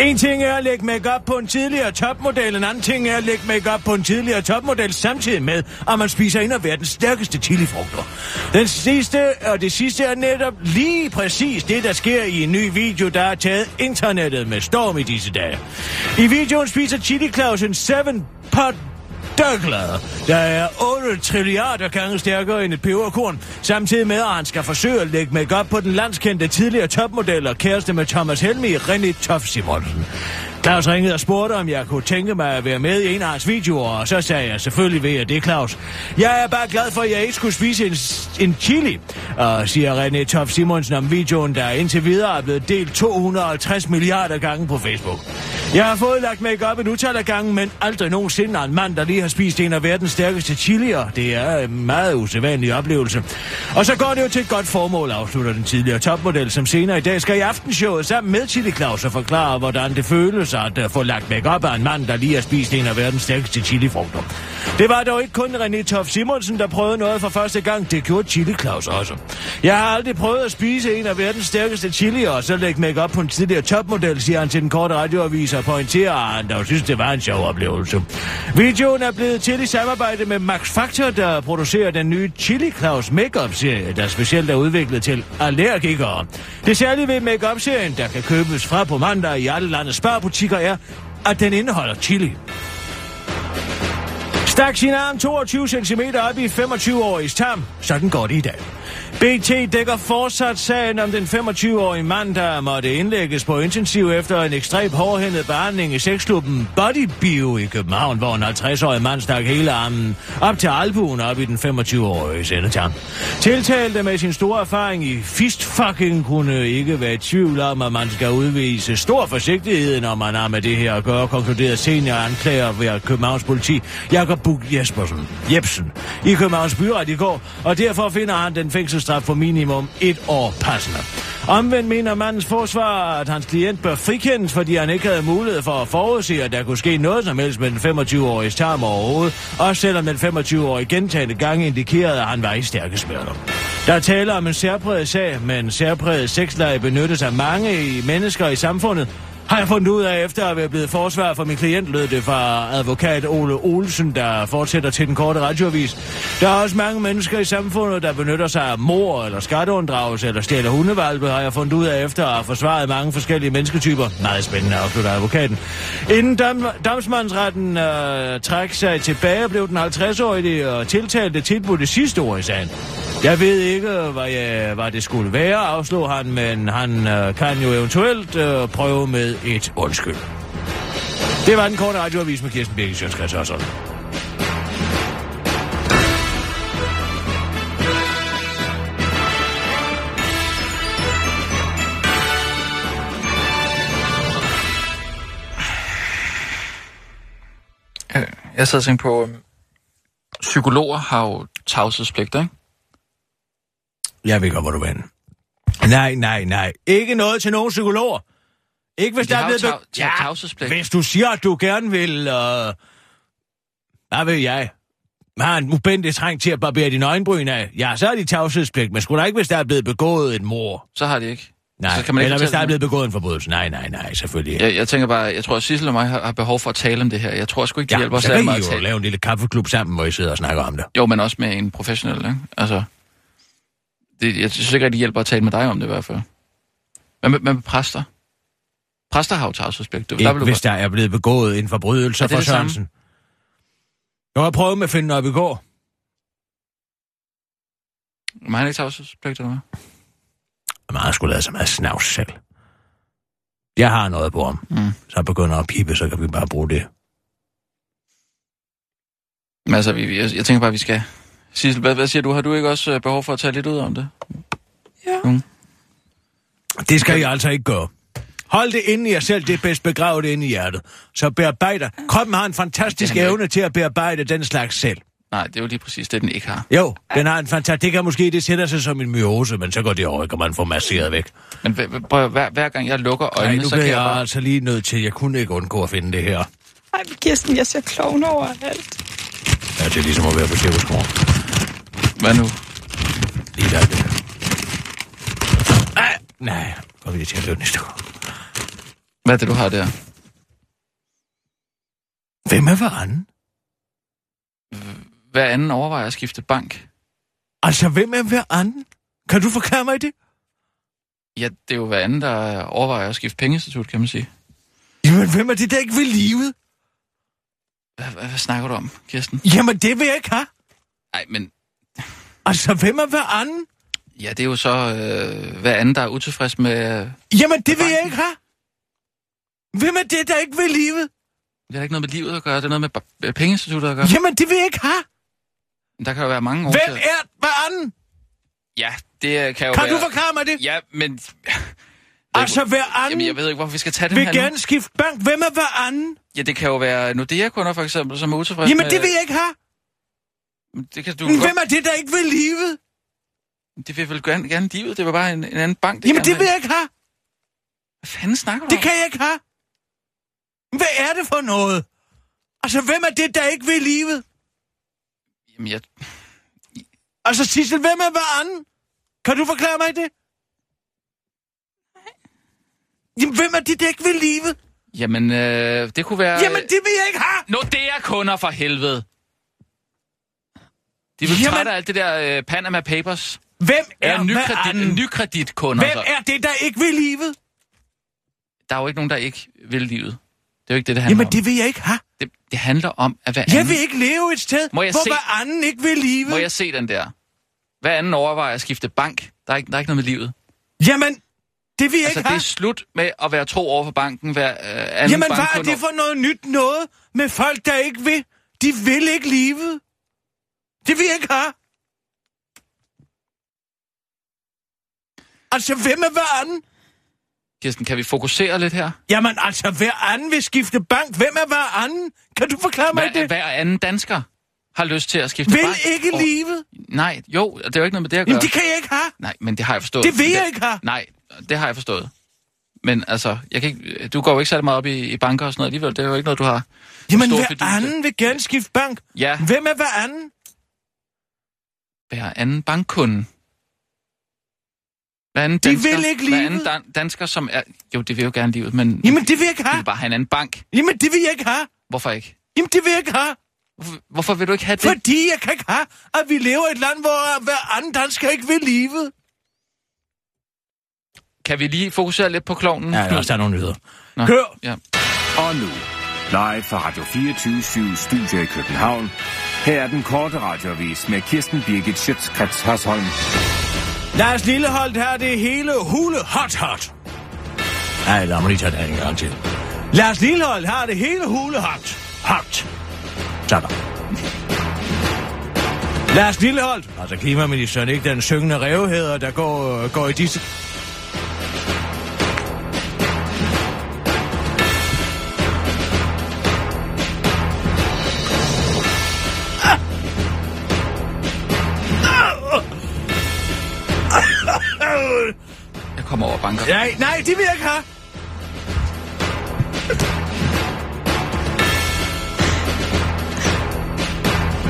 En ting er at lægge makeup på en tidligere topmodel, en anden ting er at lægge makeup på en tidligere topmodel, samtidig med, at man spiser en af verdens stærkeste chilifrugter. Den sidste og det sidste er netop lige præcis det, der sker i en ny video, der er taget internettet med storm i disse dage. I videoen spiser Chili Claus en 7 pot dørglade, der er 8 trilliarder gange stærkere end et peberkorn, samtidig med, at han skal forsøge at lægge makeup på den landskendte tidligere topmodel og kæreste med Thomas Helmi, René Toff Simonsen. Claus ringede og spurgte, om jeg kunne tænke mig at være med i en af hans videoer, og så sagde jeg selvfølgelig ved at det, Claus. Jeg er bare glad for, at jeg ikke skulle spise en, en chili, og siger René Toff Simonsen om videoen, der indtil videre er blevet delt 250 milliarder gange på Facebook. Jeg har fået lagt makeup et utal af gange, men aldrig nogensinde en mand, der lige har spist en af verdens stærkeste chilier. Det er en meget usædvanlig oplevelse. Og så går det jo til et godt formål, afslutter den tidligere topmodel, som senere i dag skal i aftenshowet sammen med Chili Claus og forklare, hvordan det føles at uh, få lagt makeup af en mand, der lige har spist en af verdens stærkeste chilifrugter. Det var dog ikke kun René Toff Simonsen, der prøvede noget for første gang. Det gjorde Chili Claus også. Jeg har aldrig prøvet at spise en af verdens stærkeste chili, og så lægge makeup på en tidligere topmodel, siger han til den korte radioavis og pointerer, at han dog synes, det var en sjov oplevelse. Videoen er blevet til i samarbejde med Max Factor, der producerer den nye Chili Claus Makeup-serie, der specielt er udviklet til allergikere. Det særlige ved Makeup-serien, der kan købes fra på mandag i alle landets sparbutikker, er, at den indeholder chili. Stak sin arm 22 cm op i 25-åriges tarm. Sådan går det i dag. BT dækker fortsat sagen om den 25-årige mand, der måtte indlægges på intensiv efter en ekstremt hårdhændet behandling i sexklubben Body Bio i København, hvor en 50-årig mand stak hele armen op til albuen op i den 25-årige sendetarm. Tiltalte med sin store erfaring i fistfucking kunne ikke være i tvivl om, at man skal udvise stor forsigtighed, når man har med det her at gøre, konkluderede senior anklager ved Københavns politi, Jakob Bug Jespersen, Jebsen, i Københavns byret i går, og derfor finder han den fængselsstraf på minimum et år passende. Omvendt mener mandens forsvar, at hans klient bør frikendes, fordi han ikke havde mulighed for at forudse, at der kunne ske noget som helst med den 25-årige tarm overhovedet, også selvom den 25-årige gentagende gange indikerede, at han var i stærke smerter. Der taler om en særpræget sag, men særpræget sexleje benyttes af mange i mennesker i samfundet, har jeg fundet ud af, efter at være blevet forsvar for min klient, lød det fra advokat Ole Olsen, der fortsætter til den korte radioavis. Der er også mange mennesker i samfundet, der benytter sig af mor eller skatteunddragelse eller stjæler hundevalpe, har jeg fundet ud af efter at have forsvaret mange forskellige mennesketyper. Meget spændende, afslutter advokaten. Inden dam, damsmandsretten øh, trak sig tilbage, blev den 50-årige og tiltalte tilbudt det sidste år i sagen. Jeg ved ikke, hvad, jeg, hvad det skulle være, afslog han, men han øh, kan jo eventuelt øh, prøve med et undskyld. Det var den korte radioavis med Kirsten Birgit Sjønskrets og sådan. Øh, Jeg sad og tænkte på, øhm, psykologer har jo tavshedspligt, ikke? Jeg ved godt, hvor du hen. Nej, nej, nej. Ikke noget til nogen psykologer. Ikke hvis De der er blevet... tavshedspligt. hvis du siger, at du gerne vil... Øh... Hvad ved jeg? Har en ubendig træng til at barbere dine øjenbryn af? Ja, så er de tavshedspligt, men skulle der ikke, hvis der er blevet begået et mor? Så har de ikke. Nej, så kan man ikke eller hvis der er blevet begået en forbrydelse. Nej, nej, nej, selvfølgelig. Jeg, jeg tænker bare, jeg tror, at Sissel og mig har, har behov for at tale om det her. Jeg tror sgu ikke, det Ja, hjælper os særlig meget at jo tale. lave en lille kaffeklub sammen, hvor I sidder og snakker om det. Jo, men også med en professionel, ikke? Altså, det, jeg synes ikke, at det hjælper at tale med dig om det i hvert fald. Hvad med, hvad med præster? Præster har jo tavshedspligt. Der Ikke, du hvis der er blevet begået en forbrydelse Er det for det samme? Sørensen. Jeg har prøvet med at finde op i går. Men han ikke tavshedspligt, eller hvad? Men han skulle lade sig meget snavs selv. Jeg har noget på ham. Mm. Så begynder at pipe, så kan vi bare bruge det. Men altså, vi, jeg, jeg tænker bare, at vi skal... Sissel, hvad, hvad siger du? Har du ikke også øh, behov for at tale lidt ud om det? Ja. Det skal jeg altså ikke gøre. Hold det inde i jer selv, det er bedst begravet inde i hjertet. Så bearbejder. Kroppen har en fantastisk Det evne til at bearbejde den slags selv. Nej, det er jo lige præcis det, den ikke har. Jo, den har en fantastisk... Det kan måske, det sætter sig som en myose, men så går det over, ikke, og man får masseret væk. Men hver, hver, hver, hver gang jeg lukker Nej, øjnene, nu så kan jeg jeg bare... altså lige nødt til, jeg kunne ikke undgå at finde det her. Ej, men Kirsten, jeg ser klovn over alt. Ja, det er ligesom at være på cirkuskår. Hvad nu? Lige der. Nej, nej. Går vi til at løbe næste gang. Hvad er det, du har der? Hvem er hveranden? Hver anden overvejer at skifte bank. Altså, hvem er hveranden? Kan du forklare mig det? Ja, det er jo hver anden, der overvejer at skifte pengeinstitut, kan man sige. Jamen, hvem er det, der ikke vil livet? Hvad, hvad, hvad snakker du om, Kirsten? Jamen, det vil jeg ikke have. Nej, men Altså, hvem er hveranden? Ja, det er jo så øh, hver anden, der er utilfreds med... Øh, Jamen, det vil jeg ikke have. Hvem er det, der ikke vil livet? det har ikke noget med livet at gøre, det er noget med med pengeinstituttet at gøre. Jamen, det vil jeg ikke have. Der kan jo være mange Hvem årsager. er hveranden? Ja, det øh, kan jo Kan være... du forklare mig det? Ja, men... Altså, hveranden Jamen, jeg ved ikke, hvorfor vi skal tage den vil her nu. gerne skifte bank. Hvem er hveranden? Ja, det kan jo være Nordea-kunder, for eksempel, som er utilfredse Jamen, med... det vil jeg ikke have. Det kan du Men godt... hvem er det, der ikke vil livet? Det vil vel gerne, gerne livet. Det var bare en, en anden bank. Jamen, gerne det vil jeg ikke have. Hvad fanden snakker du Det om? kan jeg ikke have. Hvad er det for noget? Altså, hvem er det, der ikke vil livet? Jamen, jeg... Altså, Sissel, hvem er hveranden? Kan du forklare mig det? Jamen, hvem er det, der ikke vil livet? Jamen, øh, det kunne være... Jamen, det vil jeg ikke have! Nordea-kunder for helvede. De vil Jamen- trætte af alt det der øh, Panama Papers. Hvem er Ja, nykredit, nykreditkunder. Hvem er det, der ikke vil livet? Der er jo ikke nogen, der ikke vil livet. Det er jo ikke det, det handler Jamen, om. det vil jeg ikke have. Det, det handler om, at hver Jeg anden... vil ikke leve et sted, Må jeg hvor se- hveranden ikke vil livet. Må jeg se den der? Hver anden overvejer at skifte bank. Der er ikke, der er ikke noget med livet. Jamen, det vil jeg Altså, ikke det have. er slut med at være tro over for banken. Hver øh, anden Jamen, hvad er det for noget nyt noget med folk, der ikke vil? De vil ikke livet. Det vil jeg ikke have. Altså, hvem er hveranden? Kirsten, kan vi fokusere lidt her? Jamen, altså, hveranden vil skifte bank. Hvem er hveranden? Kan du forklare mig Hver, det? hver anden dansker har lyst til at skifte Vil bank. ikke Og- livet. Nej, jo, det er jo ikke noget med det at gøre. Jamen, det kan jeg ikke have. Nej, men det har jeg forstået. Det vil jeg ikke have. Nej, det har jeg forstået. Men altså, jeg kan ikke, du går jo ikke særlig meget op i, i banker og sådan noget alligevel. Det er jo ikke noget, du har. Jamen, hver fidus i. anden vil gerne skifte bank. Ja, Hvem er hveranden? hver anden bankkunde. Hver anden De dansker, vil ikke Hver livet. anden dan- dansker, som er... Jo, det vil jo gerne livet, men Jamen, det vil jeg ikke de have. vil bare have en anden bank. Jamen, det vil jeg ikke have. Hvorfor ikke? Jamen, det vil jeg ikke have. Hvorfor, hvorfor vil du ikke have det? Fordi jeg kan ikke have, at vi lever i et land, hvor hver anden dansker ikke vil livet. Kan vi lige fokusere lidt på klovnen? er nogle nyheder. Nå, Kør. Ja. Og nu, live fra Radio 24 Studio i København. Her er den korte radiovis med Kirsten Birgit Schøtzgrads Hasholm. Lars Lilleholdt her er det hele hule hot hot. Nej, lad mig lige tage den en gang til. Lars Lilleholdt har det hele hule hot hot. Sådan. Lars Lilleholdt, altså klimaministeren, ikke den syngende revheder, der går, øh, går i disse... Nej, nej, det vil jeg ikke have.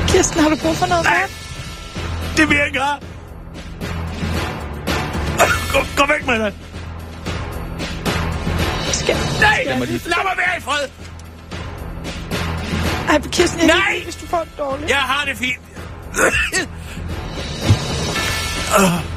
Kirsten, har du brug for noget vand? Det vil jeg ikke have. Gå, gå væk med dig. Skal... Nej, Lad mig lad mig være i fred. Ej, Kirsten, jeg Nej! ikke, hvis du får det dårligt. Jeg har det fint.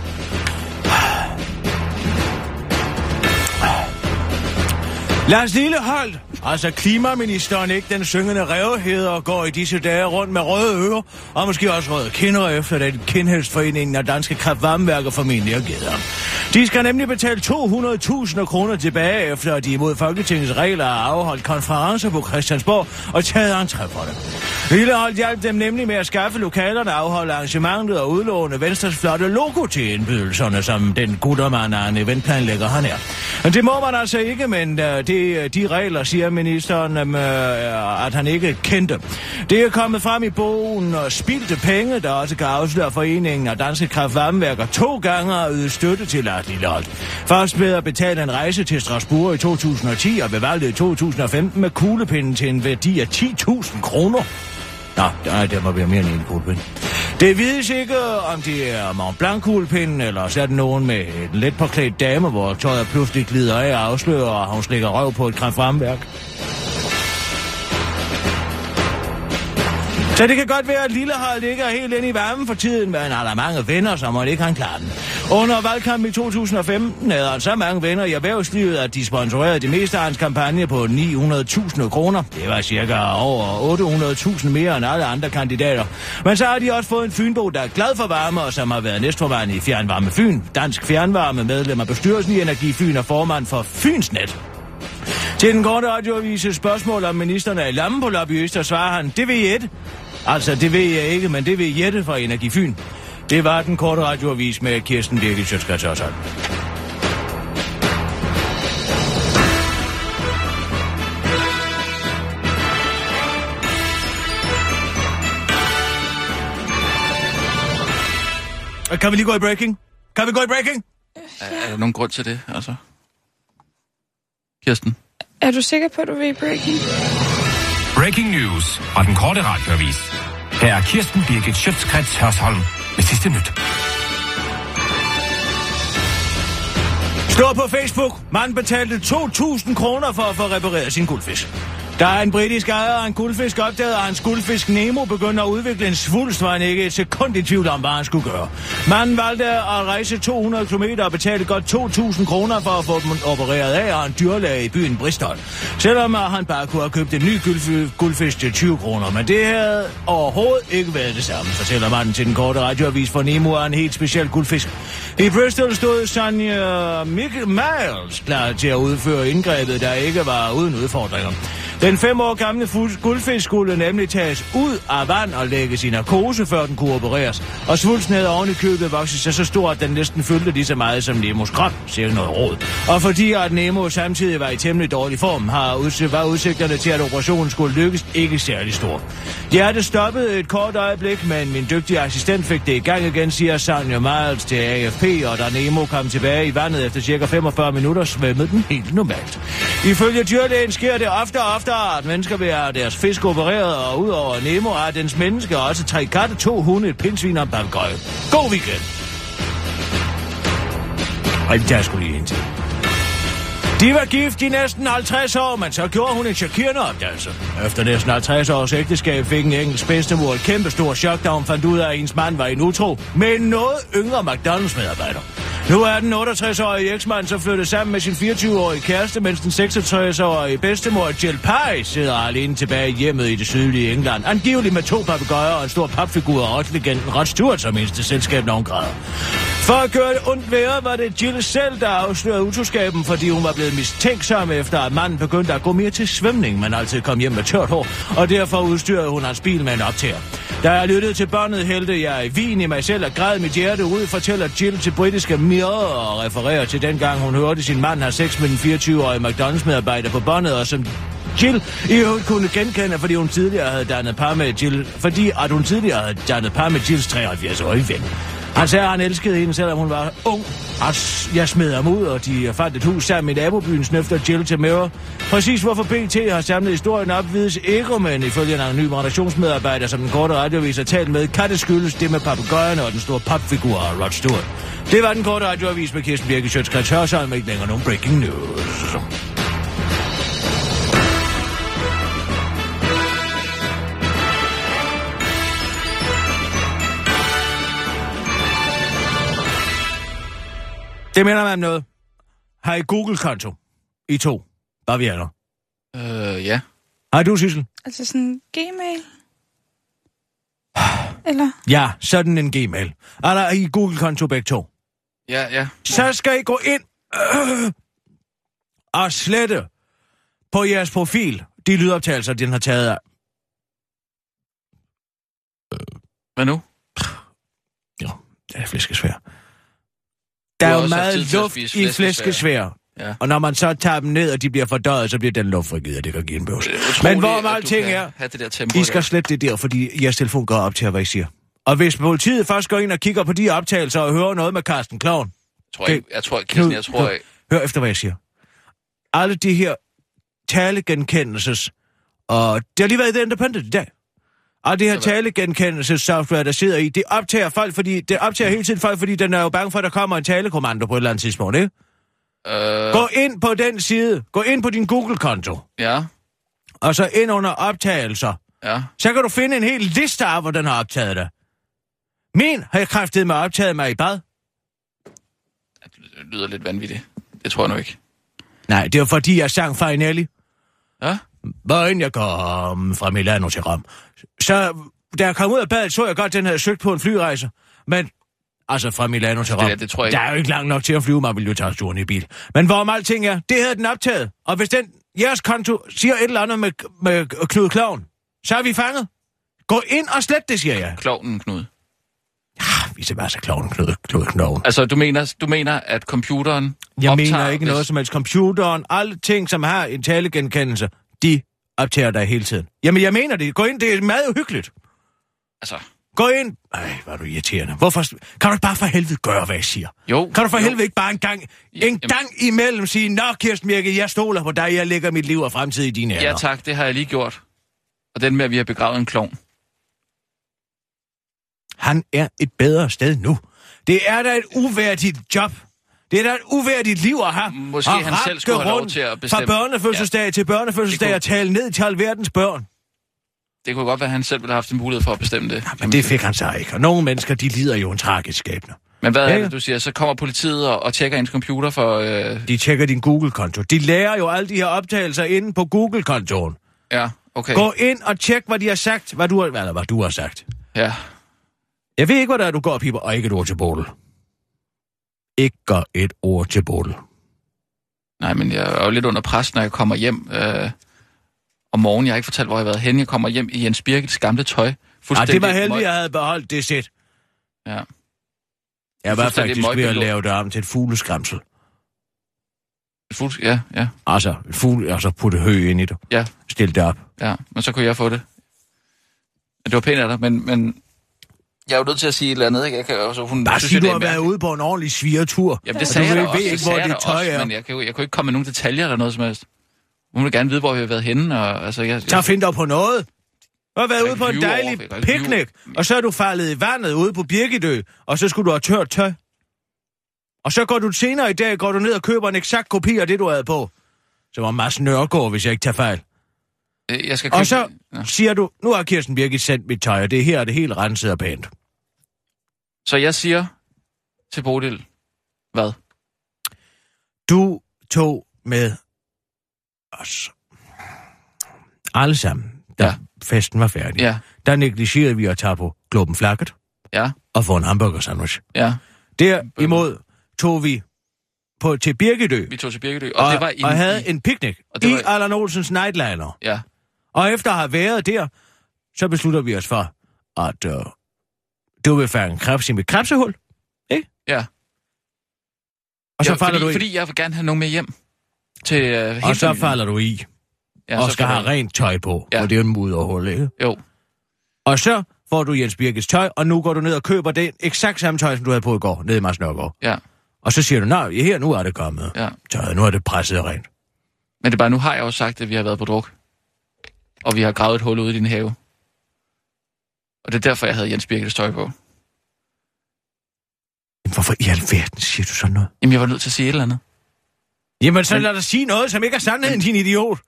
Lars Lilleholdt, altså klimaministeren, ikke den syngende revheder, går i disse dage rundt med røde ører, og måske også røde kinder efter den kindhedsforeningen af danske kraftvarmeværker formentlig har givet ham. De skal nemlig betale 200.000 kroner tilbage, efter at de imod Folketingets regler har afholdt konferencer på Christiansborg og taget entré for det. Lilleholdt hjalp dem nemlig med at skaffe lokalerne, afholde arrangementet og udlåne Venstres flotte logo til indbydelserne, som den guttermand af en eventplanlægger han er. Men det må man altså ikke, men øh, det, øh, de regler, siger ministeren, øh, at han ikke kendte. Det er kommet frem i bogen og spildte penge, der også kan afsløre foreningen af Danske Kraftvarmeværker to gange at yde støtte til Lars Lilleholdt. Først ved at betale en rejse til Strasbourg i 2010 og ved valget i 2015 med kuglepinden til en værdi af 10.000 kroner. Nå, nej, der må være mere end en kuglepind. Det vides ikke, om det er Mont blanc kuglepinden eller så er det nogen med en let påklædt dame, hvor tøjet pludselig glider af og afslører, og hun slikker røv på et kræftfremværk. Så det kan godt være, at Lillehold ligger helt inde i varmen for tiden, men han har der mange venner, så må det ikke han klare den. Under valgkampen i 2015 havde han så mange venner i erhvervslivet, at de sponsorerede det meste af hans kampagne på 900.000 kroner. Det var cirka over 800.000 mere end alle andre kandidater. Men så har de også fået en fynbo, der er glad for varme, og som har været næstforvarende i Fjernvarme Fyn. Dansk Fjernvarme medlem af bestyrelsen i Energi Fyn og formand for Fynsnet. Til den korte radioavise spørgsmål om ministeren er i lammen på lobbyister, svarer han, det ved I et. Altså, det ved jeg ikke, men det ved Jette fra Energi Fyn. Det var den korte radioavis med Kirsten Birgit Sjøtskrets Kan vi lige gå i breaking? Kan vi gå i breaking? Er, er der nogen grund til det, altså? Kirsten? Er du sikker på, at du vil i breaking? Breaking news fra den korte radioavis. Her er Kirsten Birgit Schøtzgrads Hørsholm med sidste nyt. Stå på Facebook. Man betalte 2.000 kroner for at få repareret sin guldfisk. Der er en britisk ejer af en guldfisk opdaget, at hans guldfisk Nemo begyndte at udvikle en svulst, var han ikke et sekund i tvivl om, hvad han skulle gøre. Manden valgte at rejse 200 km og betale godt 2.000 kroner for at få dem opereret af af en dyrlæge i byen Bristol. Selvom øh, han bare kunne have købt en ny guldfisk til 20 kroner, men det havde overhovedet ikke været det samme, fortæller manden til den korte radioavis, for Nemo er en helt speciel guldfisk. I Bristol stod Sonja Mikkel Miles klar til at udføre indgrebet, der ikke var uden udfordringer. Den fem år gamle guldfisk skulle nemlig tages ud af vand og lægges i narkose, før den kunne opereres. Og svulsten havde oven i købet vokset sig så stor, at den næsten fyldte lige så meget som Nemos krop, siger noget råd. Og fordi at Nemo samtidig var i temmelig dårlig form, har udsigt, var udsigterne til, at operationen skulle lykkes ikke særlig stor. Hjertet stoppede et kort øjeblik, men min dygtige assistent fik det i gang igen, siger Sonja Miles til AFP, og da Nemo kom tilbage i vandet efter cirka 45 minutter, svømmede den helt normalt. Ifølge dyrlægen sker det ofte og ofte, at mennesker vil have deres fisk opereret, og udover Nemo er dens menneske også tre katte, to hunde, et pindsvin og en papegøje. God weekend! Og der skulle lige ind til. De var gift i næsten 50 år, men så gjorde hun en chokerende opdagelse. Efter næsten 50 års ægteskab fik en engelsk bedstemor et kæmpe stor chok, da hun fandt ud af, at hendes mand var en utro med en noget yngre McDonald's-medarbejder. Nu er den 68-årige eksmand så flyttet sammen med sin 24-årige kæreste, mens den 66-årige bedstemor Jill Pye sidder alene tilbage i hjemmet i det sydlige England. Angiveligt med to papegøjer og en stor papfigur og også legenden Rod Stewart som eneste selskab, når hun græder. For at gøre det ondt værre, var det Jill selv, der afslørede utroskaben, fordi hun var blevet mistænksom efter, at manden begyndte at gå mere til svømning, men altid kom hjem med tørt hår, og derfor udstyrede hun hans bil med en optager. Da jeg lyttede til børnet, hældte jeg i vin i mig selv og græd mit hjerte ud, fortæller Jill til britiske Mirror og refererer til dengang, hun hørte sin mand have sex med den 24-årige McDonald's-medarbejder på båndet, og som Jill i øvrigt kunne genkende, fordi hun tidligere havde dannet par med Jill, fordi at hun tidligere havde dannet par med Jills 73-årige ven. Han sagde, at han elskede hende, selvom hun var ung. Og jeg smed ham ud, og de fandt et hus sammen i nabobyen, snøfter Jill til Mirror. Præcis hvorfor BT har samlet historien op, vides ikke, men ifølge en anonym redaktionsmedarbejder, som den korte radioavis har talt med, kan det skyldes det med papegøjerne og den store papfigur af Rod Stewart. Det var den korte radioavis med Kirsten Birke Sjøtskrets Hørsholm, ikke længere nogen breaking news. Det minder mig om noget. Har I Google-konto? I to. Bavianer. Øh, ja. Har du, Sissel? Altså sådan Gmail? Eller? Ja, sådan en Gmail. Er der I Google-konto begge to? Ja, ja. Så skal I gå ind øh, og slette på jeres profil de lydoptagelser, den har taget af. Hvad nu? Jo, det er flæskesvær. Der er jo meget luft i flæskesvær. Ja. Og når man så tager dem ned, og de bliver fordøjet, så bliver den luft frigivet, og det kan give en bøvs. Men hvor alting kan er, det der tempo I skal der. slette det der, fordi jeres telefon går op til, hvad I siger. Og hvis politiet først går ind og kigger på de optagelser og hører noget med Carsten Kloven, tror, jeg, jeg tror, Kirsten, jeg tror, jeg, hør efter, hvad jeg siger. Alle de her talegenkendelses, og det har lige været i The Independent i dag. Og det her talegenkendelsessoftware, der sidder i, det optager folk, fordi det optager hele tiden folk, fordi den er jo bange for, at der kommer en talekommando på et eller andet tidspunkt, ikke? Øh, Gå ind på den side. Gå ind på din Google-konto. ja, Og så ind under optagelser. ja. Så kan du finde en hel liste af, hvor den har optaget dig. Min har jeg kræftet med optaget mig i bad. Det lyder lidt vanvittigt. Det tror jeg nu ikke. Nej, det var fordi, jeg sang Farinelli. Ja? Hvor end jeg kom fra Milano til Rom. Så da jeg kom ud af badet, så jeg godt, at den havde søgt på en flyrejse. Men, altså fra Milano til Rom. Det- det tror jeg Der er jo ikke langt nok til at flyve, man vil jo tage turen i bil. Men hvorom alting er, det havde den optaget. Og hvis den, jeres konto siger et eller andet med, med Knud Kloven, så er vi fanget. Gå ind og slet det, siger jeg. Klovnen, Knud. Ah, vi ser bare så kloven Knud, Knud Kloven. Altså, du mener, du mener at computeren Jeg optager, mener ikke hvis- noget som helst. Computeren, alle ting, som har en talegenkendelse, de optager dig hele tiden. Jamen, jeg mener det. Gå ind, det er meget uhyggeligt. Altså, Gå ind. Ej, hvor er du irriterende. Hvorfor? Kan du ikke bare for helvede gøre, hvad jeg siger? jo. Kan du for jo. helvede ikke bare en gang, en Jamen- gang imellem sige, Nå, Kirsten Birke, jeg stoler på dig, jeg lægger mit liv og fremtid i dine hænder. Ja tak, det har jeg lige gjort. Og den med, at vi har begravet en klovn. Han er et bedre sted nu. Det er da et uværdigt job. Det er da et uværdigt liv at have. Måske At han selv skulle have lov til at Fra bestemme. børnefødselsdag ja. til børnefødselsdag kunne- og tale ned til alverdens børn. Det kunne godt være, at han selv ville have haft en mulighed for at bestemme det. Men det fik han så ikke. Og nogle mennesker, de lider jo en tragisk skæbne. Men hvad Ja, er ja. det, du siger? Så kommer politiet og, og tjekker ens computer for... Øh... De tjekker din Google-konto. De lærer jo alle de her optagelser inde på Google-kontoen. Ja, okay. Gå ind og tjek, hvad de har sagt. Hvad du har, eller hvad du har sagt. Ja. Jeg ved ikke, hvad der er, du går og piper, og ikke et ord til Bodil. Ikke et ord til Bodil. Nej, men jeg er jo lidt under pres, når jeg kommer hjem øh, om morgenen. Jeg har ikke fortalt, hvor jeg har været henne. Jeg kommer hjem i Jens Birgits gamle tøj. Ej, Fuldstændig det var heldigt, jeg havde beholdt det sæt. Ja. Jeg var faktisk ved at lave det om til et fugleskræmsel. Fuld... Ja, ja, Altså, et fugle, altså putte hø ind i det. ja, Stil det op. ja. Men så kunne jeg få det. Men det var pænt af dig, men, men jeg er jo nødt til at sige et eller andet, ikke? Jeg kan, altså, hun Bare synes sig, jo, du det har været ude på en ordentlig svigertur. Jamen, det sagde jeg ved da også. ikke, det hvor jeg da tøj også, er. Men jeg kan, jo, jeg jo ikke komme med nogle detaljer eller noget som helst. Hun vil gerne vide, hvor vi har været henne, og altså, jeg... Så find dig på noget. Du har været Jeg ude på en dejlig over- jeg picnic, og så er du faldet i vandet ude på Birgitø, og så skulle du have tørt tøj. Og så går du senere i dag, går du ned og køber en eksakt kopi af det, du havde på. Så var Mads Nørgaard, hvis jeg ikke tager fejl. jeg, jeg skal købe... Og så Ja. siger du, nu har Kirsten Birgit sendt mit tøj, og det her er det helt renset og pænt. Så jeg siger til Bodil, hvad? Du tog med os. Alle sammen, da Ja. festen var færdig. Ja, Der negligerede vi at tage på Globen Flakket ja, og få en hamburger sandwich. ja. Derimod tog vi på, til Birgitø Vi tog til Birkedø, og, og, det var i... og havde i- en picnic og det i var- Allan Olsens Nightliner. Ja, Og efter at have været der, så beslutter vi os for, at uh, du vil fange krebs i mit krebsehul. ja. Og så ja, falder fordi, du i. Fordi jeg vil gerne have nogen med hjem til hele og så familien. falder du i, ja, og så skal have rent tøj på, Ja. og det er jo en mudderhul, ikke? Jo, Og så får du Jens Birkes tøj, og nu går du ned og køber det eksakt samme tøj, som du havde på i går, nede i Nørgaard. ja, Og så siger du, nej, her, nu er det kommet. ja. Tøjet, nu er det presset rent. Men det er bare, nu har jeg også sagt, at vi har været på druk. Og vi har gravet et hul ude i din have. Og det er derfor, jeg havde Jens Birkes tøj på. Jamen, hvorfor i alverden siger du sådan noget? Jamen, jeg var nødt til at sige et eller andet. Jamen, så Men- lad dig sige noget, som ikke er sandheden, din idiot.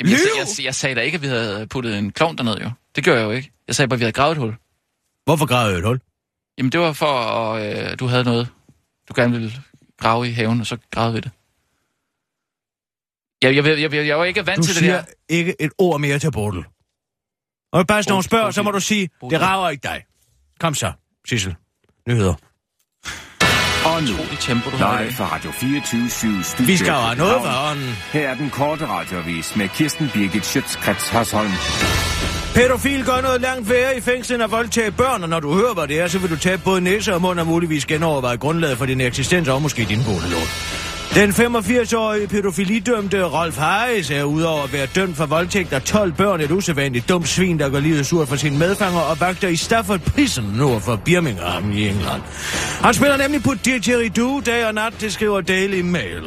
Jamen, jeg, jeg, jeg, jeg sagde da ikke, at vi havde puttet en klovn derned, jo. Det gør jeg jo ikke. Jeg sagde bare, at vi havde gravet et hul. Hvorfor gravede jeg et hul? Jamen, det var for, at øh, du havde noget, du gerne ville grave i haven, og så gravede vi det. Jeg, jeg, jeg, jeg, jeg, var ikke vant Du til det siger der. ikke et ord mere til Bodil. Og bare nogen Bodil, spørger, så må du sige, det rager ikke dig. Kom så, Sissel. Nyheder. Og nu, tempo, du live fra Radio 24 Studio Vi skal jo have noget for ånden. Her er den korte radiovis med Kirsten Birgit Schøtzgrads Hasholm. Pædofil gør noget langt værre i fængslen af voldtage børn, og når du hører, hvad det er, så vil du tabe både næse og mund og muligvis genoverveje grundlaget for din eksistens og måske din boliglån. Den 85-årige pædofilidømte Rolf Harris er udover at være dømt for voldtægt af 12 børn et usædvanligt dumt svin, der går livet surt for sine medfanger og vagter i Stafford Prison nord for Birmingham i England. Han spiller nemlig på didgeridoo dag og nat, det skriver Daily Mail.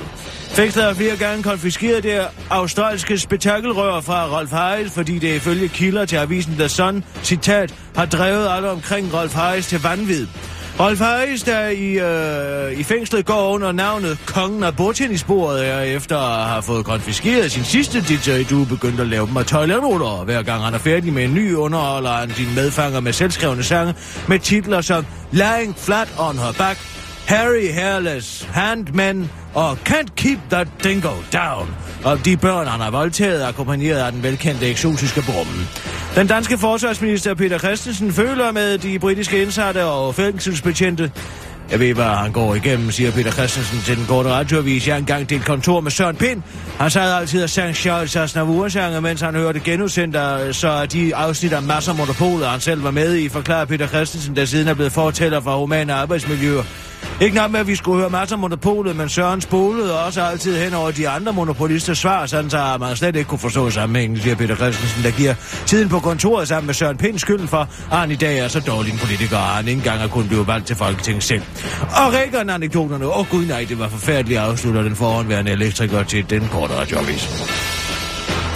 Fængslet har flere gange konfiskeret det australske spektakelrør fra Rolf Harris, fordi det ifølge kilder til avisen The Sun, citat, har drevet alle omkring Rolf Harris til vanvid. Rolf Harris, der i, øh, i fængslet går under navnet Kongen af bordtennisbordet, er efter at have fået konfiskeret sin sidste DJ, du begyndt at lave dem af toiletruller. Hver gang han er færdig med en ny, underholder han dine medfanger med selvskrevne sange med titler som Lying Flat on Her Back, Harry Hairless, Handman og Can't Keep That Dingo Down. Og de børn, han har voldtaget, akkompagneret af den velkendte eksotiske brummen. Den danske forsvarsminister Peter Christensen føler med de britiske indsatte og fængselsbetjente. Jeg ved, hvad han går igennem, siger Peter Christensen til den korte radioavis. Jeg engang delt kontor med Søren Pind. Han sad altid og sang Charles Aznavour-sange, mens han hørte genudsendt, så de afsnit af masser monopolet, han selv var med i, forklarer Peter Christensen, der siden er blevet fortæller for humane arbejdsmiljøer. Ikke nok med, at vi skulle høre masser om monopolet, men Søren spolede også altid hen over de andre monopolisters svar, sådan så man slet ikke kunne forstå sammenhængen, siger Peter Christensen, der giver tiden på kontoret sammen med Søren Pind skylden for, at han i dag er så dårlig en politiker, at han ikke engang har kunnet blive valgt til Folketinget selv. Og rækkerne anekdoterne, åh oh, gud nej, det var forfærdeligt, afslutter den forhåndværende elektriker til den korte radioavis.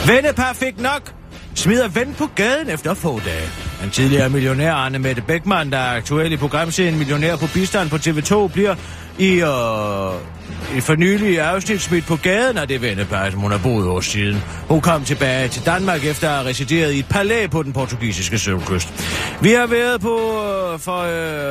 Vennepar fik nok. Smider ven på gaden efter få dage. Den tidligere millionær Anne Mette Beckmann, der er aktuel i programserien Millionær på bistand på TV2, bliver i, øh, i fornylige afsnit smidt på gaden af det vennepar, som hun har boet hos siden. Hun kom tilbage til Danmark efter at have resideret i et palæ på den portugisiske sydkyst. Vi har været på øh, for,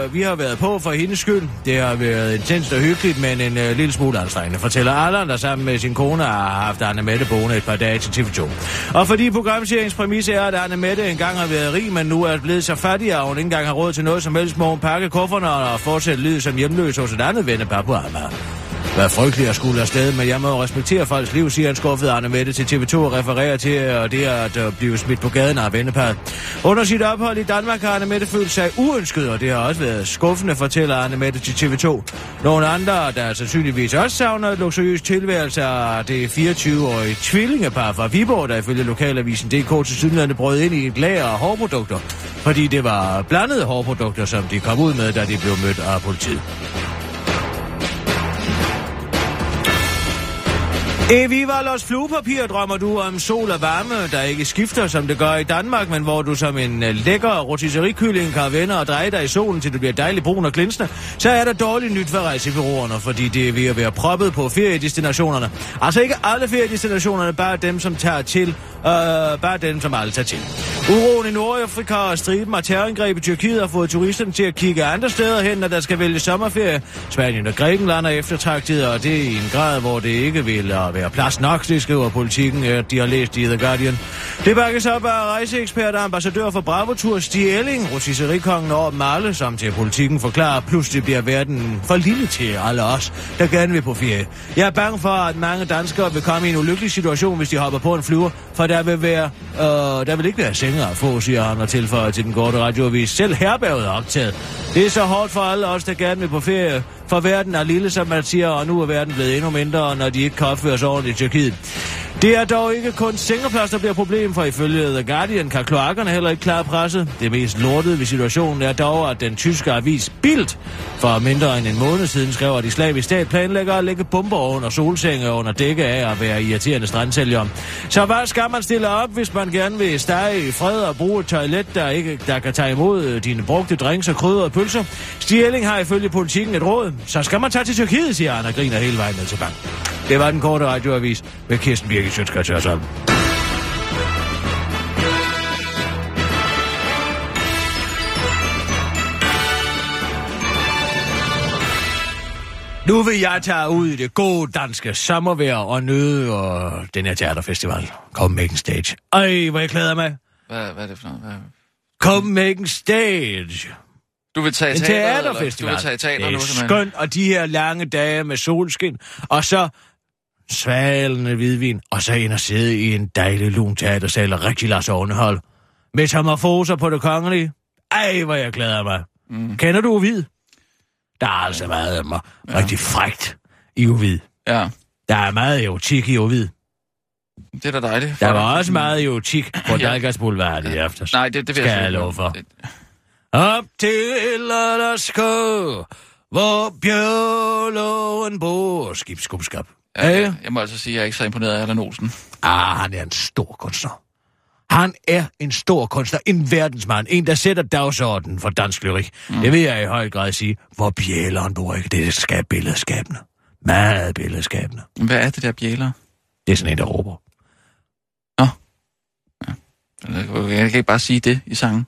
øh, vi har været på for hendes skyld. Det har været intenst og hyggeligt, men en øh, lille smule anstrengende, fortæller Allan, der sammen med sin kone har haft Arne Mette boende et par dage til TV2. Og fordi programseringens præmis er, at Arne Mette engang har været rig, men nu er blevet så fattig, at hun ikke engang har råd til noget som helst, må hun pakke kufferne og fortsætte livet som hjemløs hos et andet vennepar Babu Amager. Hvad frygteligt at skulle afsted, men jeg må respektere folks liv, siger en skuffet Arne Mette til TV2 og refererer til og det er at øh, blive smidt på gaden af venneparet. Under sit ophold i Danmark har Arne Mette følt sig uønsket, og det har også været skuffende, fortæller Arne Mette til TV2. Nogle andre, der sandsynligvis også savner et luksuriøst tilværelse, er det 24-årige tvillingepar fra Viborg, der ifølge lokalavisen DK til sydlandet brød ind i et lager af hårprodukter, fordi det var blandede hårprodukter, som de kom ud med, da de blev mødt af politiet. E, I Vivalos fluepapir drømmer du om sol og varme, der ikke skifter, som det gør i Danmark, men hvor du som en øh, lækker rotisserikylling kan vende og dreje dig i solen, til du bliver dejlig brun og glinsende, så er der dårligt nyt for rejsebyråerne, fordi det er ved at være proppet på feriedestinationerne. Altså ikke alle feriedestinationerne, bare dem, som tager til, øh, bare dem, som alle tager til. Uroen i Nordafrika og striben og terrorangreb i Tyrkiet har fået turisterne til at kigge andre steder hen, når der skal vælge sommerferie. Spanien og Grækenland er eftertragtet, og det er i en grad, hvor det ikke vil være plads nok, det skriver politikken, at de har læst i The Guardian. Det bakkes op af rejseekspert og ambassadør for Bravo Tour, Stig Elling, rotisserikongen over Marle, som til politikken forklarer, pludselig bliver verden for lille til alle os, der gerne vil på ferie. Jeg er bange for, at mange danskere vil komme i en ulykkelig situation, hvis de hopper på en flyver, for der vil, være, øh, der vil ikke være senge at få, siger han og tilføjer til den korte radioavis. Selv herberget er optaget. Det er så hårdt for alle os, der gerne vil på ferie, for verden er lille, som man siger, og nu er verden blevet endnu mindre, når de ikke kan opføre sig ordentligt i Tyrkiet. Det er dog ikke kun sengeplads, der bliver problem, for ifølge The Guardian kan kloakkerne heller ikke klare presset. Det mest lortede ved situationen er dog, at den tyske avis Bild for mindre end en måned siden skrev, at islamisk stat planlægger at lægge bomber under solsenge under dække af at være irriterende strandsælger. Så hvad skal man stille op, hvis man gerne vil stege i fred og bruge et toilet, der, ikke, der kan tage imod dine brugte drinks og krydder og pølser? Stjæling har ifølge politikken et råd. Så skal man tage til Tyrkiet, siger og griner hele vejen ned til bank. Det var den korte radioavis med Kirsten Birgit Sjøtskrets Nu vil jeg tage ud i det gode danske sommervejr og nyde og den her teaterfestival. Copenhagen Stage. Ej, hvor jeg glæder mig. Hvad, hvad er det for noget? Hvad? Copenhagen Stage. Du vil tage En teater, teaterfestival. Eller? Du vil tage teater det nu, er simpelthen. skønt, og de her lange dage med solskin, og så svalende hvidvin, og så ind og sidde i en dejlig lun teatersal og rigtig Lars underhold. Metamorfoser på det kongelige. Ej, hvor jeg glæder mig. Mm. Kender du Uvid? Der er altså meget af mig. Ja. Rigtig frægt i Uvid. Ja, Der er meget erotik i Ovid. det er da dejligt. Der var også meget erotik på Ja. Dalgas Boulevard i aftes. Nej, det, det vil Skal jeg jeg love for. Det- Op til Lollerskå, hvor bjørloven bor. Skibskubskab. Ja, Ja, jeg, må altså sige, at jeg er ikke så imponeret af Allan Olsen. Ah, han er en stor kunstner. Han er en stor kunstner, en verdensmand, en, der sætter dagsordenen for dansk lyrik. Mm. Det vil jeg i høj grad sige, hvor bjæleren bor ikke. Det skal billedskabende. Meget billedskabende. Hvad er det der bjæler? Det er sådan en, der råber. Jeg kan ikke bare sige det i sangen.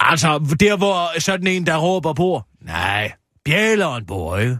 Altså, der hvor sådan en, der råber bor. Nej, bjæleren bor ikke.